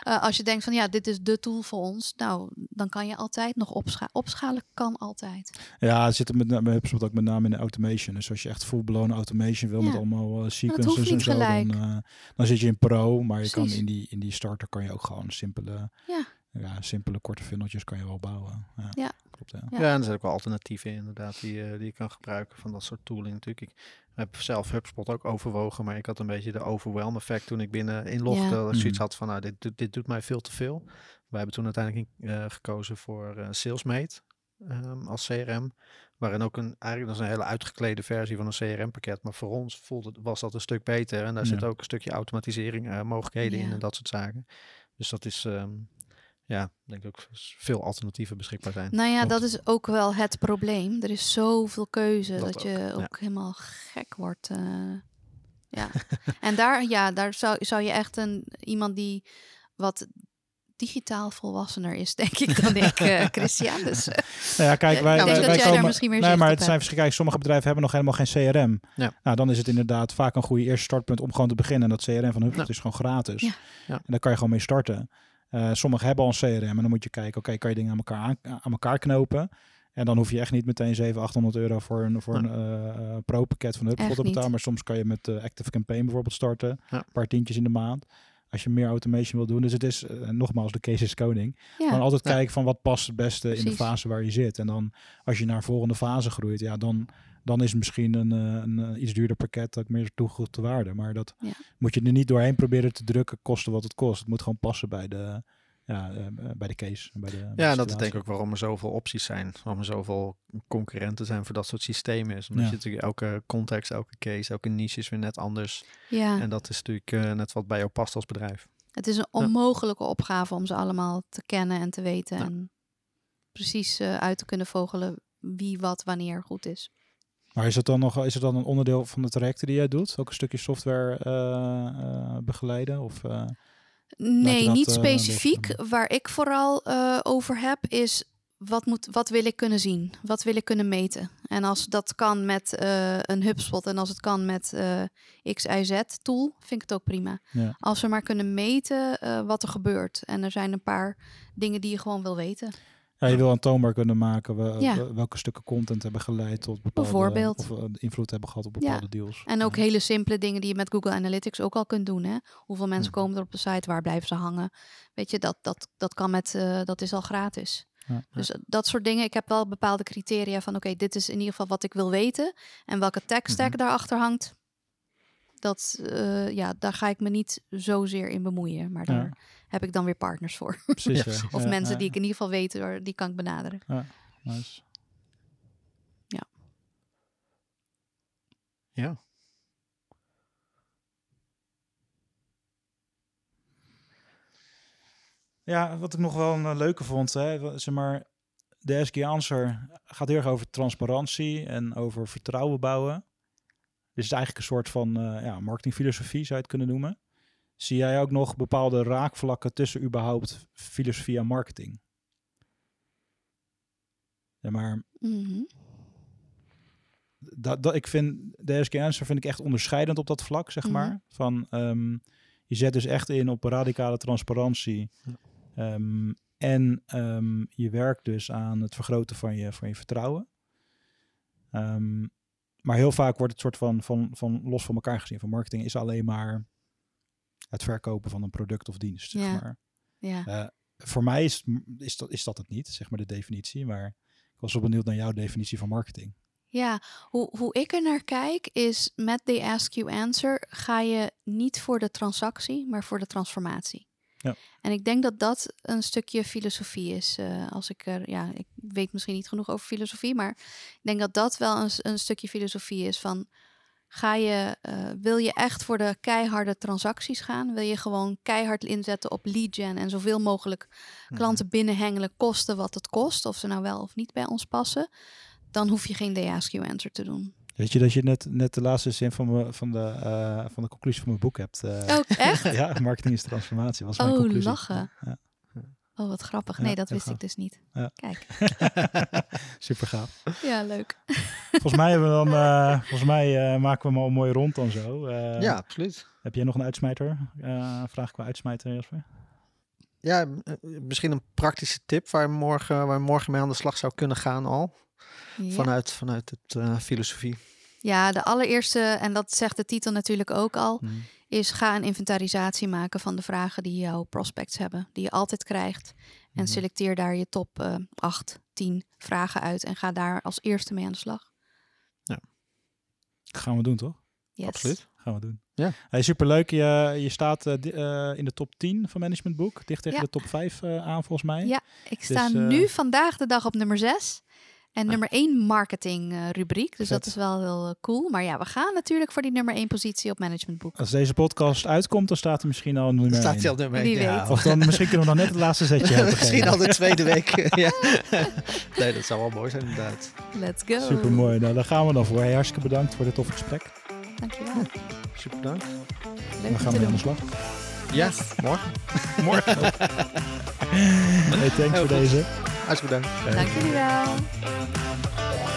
Eh, als je denkt van ja, dit is de tool voor ons, nou, dan kan je altijd nog opschalen. Opschalen kan altijd. Ja, het zit er met, HubSpot ook met name in de automation. Dus als je echt full-blown automation wil Ja. met allemaal eh, sequences en zo, dan, dan zit je in pro. Maar je kan in die, in die starter kan je ook gewoon simpele, Ja. Ja, simpele korte funneltjes kan je wel bouwen. Ja, Ja. klopt. Ja. Ja. Ja, en er zijn ook wel alternatieven inderdaad die, eh, die je kan gebruiken van dat soort tooling natuurlijk. Ik heb zelf HubSpot ook overwogen, maar ik had een beetje de overwhelm effect toen ik binnen inlogde. Ja. Dat ik zoiets Mhm. had van, nou, dit, doet- dit doet mij veel te veel. Wij hebben toen uiteindelijk eh, gekozen voor eh, SalesMate ehm, als CRM. Waarin ook een, eigenlijk dat is een hele uitgeklede versie van een CRM-pakket. Maar voor ons voelde, was dat een stuk beter. En daar Ja. zit ook een stukje automatisering eh, mogelijkheden in en dat soort zaken. Dus dat is, ehm, ja, ik denk ook veel alternatieven beschikbaar zijn. Nou ja, dat is ook wel het probleem. Er is zoveel keuze dat, Dat je ook, ja. helemaal gek wordt. eh. ja. en daar, ja, daar zou, zou je echt een, iemand die wat digitaal volwassener is, denk ik, dan ik, eh Christian. Dus, eh, Nou ja, kijk, wij, wij, daar komen, misschien meer nee, maar het zijn verschillende. Sommige bedrijven hebben nog helemaal geen CRM. Ja. Nou, dan is het inderdaad vaak een goede eerste startpunt om gewoon te beginnen. En dat CRM van HubSpot Ja. is gewoon gratis. Ja. Ja. En daar kan je gewoon mee starten. Eh sommigen hebben al een CRM en dan moet je kijken, oké, kan je dingen aan elkaar, aan, aan elkaar knopen? En dan hoef je echt niet meteen 700, 800 euro voor een, voor een eh, eh, pro-pakket van HubSpot te betalen. Maar soms kan je met Active Campaign bijvoorbeeld starten. Ja. Een paar tientjes in de maand. Als je meer automation wil doen. Dus het is, nogmaals, de case is koning. ja. Gewoon altijd Ja. kijken van wat past het beste in de fase waar je zit. En dan als je naar een volgende fase groeit, ja, dan, dan is misschien een, eh, een, eh, iets duurder pakket ook meer toegevoegde waarde. Maar dat Ja. moet je er niet doorheen proberen te drukken, kosten wat het kost. Het moet gewoon passen bij de, ja, eh, bij de case. Bij de, bij de Ja, dat is denk ik ook waarom er zoveel opties zijn. Waarom er zoveel concurrenten zijn voor dat soort systemen. Is omdat Ja. je natuurlijk elke context, elke case, elke niche is weer net anders. ja. En dat is natuurlijk net wat bij jou past als bedrijf. Het is een onmogelijke opgave om ze allemaal te kennen en te weten. Ja. En precies eh, uit te kunnen vogelen wie wat wanneer goed is. Maar is het dan nog is het dan een onderdeel van de trajecten die jij doet? Ook een stukje software eh, eh, begeleiden? Of, eh, Nee, dat, niet specifiek. Waar ik vooral over heb is wat, moet, wat wil ik kunnen zien? Wat wil ik kunnen meten? En als dat kan met een HubSpot en als het kan met XIZ-tool, vind ik het ook prima. Ja. Als we maar kunnen meten wat er gebeurt. En er zijn een paar dingen die je gewoon wil weten. Ja, je wil aantoonbaar kunnen maken we, Ja. welke stukken content hebben geleid tot bepaalde... Bijvoorbeeld. Of uh, invloed hebben gehad op bepaalde deals. En ook Ja. hele simpele dingen die je met Google Analytics ook al kunt doen. Hè? Hoeveel mensen Mhm. komen er op de site? Waar blijven ze hangen? Weet je, dat, dat, dat kan met, eh, dat is al gratis. Ja. Dus eh, dat soort dingen. Ik heb wel bepaalde criteria van oké, dit is in ieder geval wat ik wil weten. En welke tech stack Mhm. daarachter hangt. Dat, eh, ja, daar ga ik me niet zozeer in bemoeien. Maar Ja. daar heb ik dan weer partners voor. Precies, Ja, ja. of Ja, mensen ja, die ik in ieder geval weet, die kan ik benaderen. nice. Ja. Ja, wat ik nog wel een eh, leuke vond, hè, zeg maar, de SG Answer gaat heel erg over transparantie en over vertrouwen bouwen. Dit is eigenlijk een soort van eh, ja, marketingfilosofie, zou je het kunnen noemen. Zie jij ook nog bepaalde raakvlakken tussen überhaupt filosofie en marketing? Ja, maar Mhm. dat, dat, ik vind de SG Answer vind ik echt onderscheidend op dat vlak, zeg Mhm. maar. Van, ehm, je zet dus echt in op radicale transparantie. Ehm, en ehm, je werkt dus aan het vergroten van je, van je vertrouwen. Maar heel vaak wordt het soort van, van, van los van elkaar gezien. Van marketing is alleen maar het verkopen van een product of dienst. Zeg Ja. maar. Ja. Eh, voor mij is, is, dat, is dat het niet, zeg maar de definitie. Maar ik was wel benieuwd naar jouw definitie van marketing. Ja, hoe, hoe ik er naar kijk is met de Ask You Answer ga je niet voor de transactie, maar voor de transformatie. Ja. En ik denk dat dat een stukje filosofie is. eh, als ik er, ja, ik weet misschien niet genoeg over filosofie, maar ik denk dat dat wel een, een stukje filosofie is van. Ga je, eh, wil je echt voor de keiharde transacties gaan? Wil je gewoon keihard inzetten op lead gen en zoveel mogelijk klanten binnenhengelen, kosten wat het kost, of ze nou wel of niet bij ons passen? Dan hoef je geen You Answer te doen. Weet je dat je net, net de laatste zin van, me, van, de, eh, van de conclusie van mijn boek hebt? eh, Oh, echt? ja, marketing is transformatie. Was mijn Oh, conclusie. lachen. Ja, Oh, wat grappig. Ja, Nee, dat wist ik dus niet. Ja. Kijk. Super gaaf. Ja, leuk. Volgens mij, hebben we dan, eh, volgens mij eh, maken we hem al mooi rond dan zo. Eh, ja, absoluut. Heb jij nog een uitsmijter? Eh vraag qua uitsmijter, Jasper? Ja, misschien een praktische tip waar je morgen, waar je morgen mee aan de slag zou kunnen gaan al. Ja. Vanuit, vanuit het eh, filosofie. ja, de allereerste, en dat zegt de titel natuurlijk ook al, is ga een inventarisatie maken van de vragen die jouw prospects hebben, die je altijd krijgt. En Mhm. selecteer daar je top eh 8, 10 vragen uit en ga daar als eerste mee aan de slag. Gaan we doen, toch? Yes. Absoluut. Gaan we doen. Ja. Hey, superleuk. Je, je staat eh, eh, in de top 10 van Management Boek. Dicht tegen Ja. de top 5 eh, aan, volgens mij. Ja, Ik sta eh, nu vandaag de dag op nummer 6. En nummer 1 marketing eh, rubriek. Dus dat is wel heel eh, cool. Maar ja, we gaan natuurlijk voor die nummer 1 positie op managementboek. Als deze podcast uitkomt, dan staat er misschien al een nummer Staat 1. hij al nummer Wie één, ja. weet. Of dan misschien kunnen we dan net het laatste zetje helpen Misschien al de tweede week. ja. Nee, dat zou wel mooi zijn inderdaad. Let's go. Super mooi. Nou, daar gaan we dan voor. Hey, hartstikke bedankt voor dit toffe gesprek. Dankjewel. Super dank. Leuk Dan gaan we aan de slag. Ja, morgen. Morgen. hey, thanks voor goed. deze. Hartstikke bedankt. Dank jullie wel.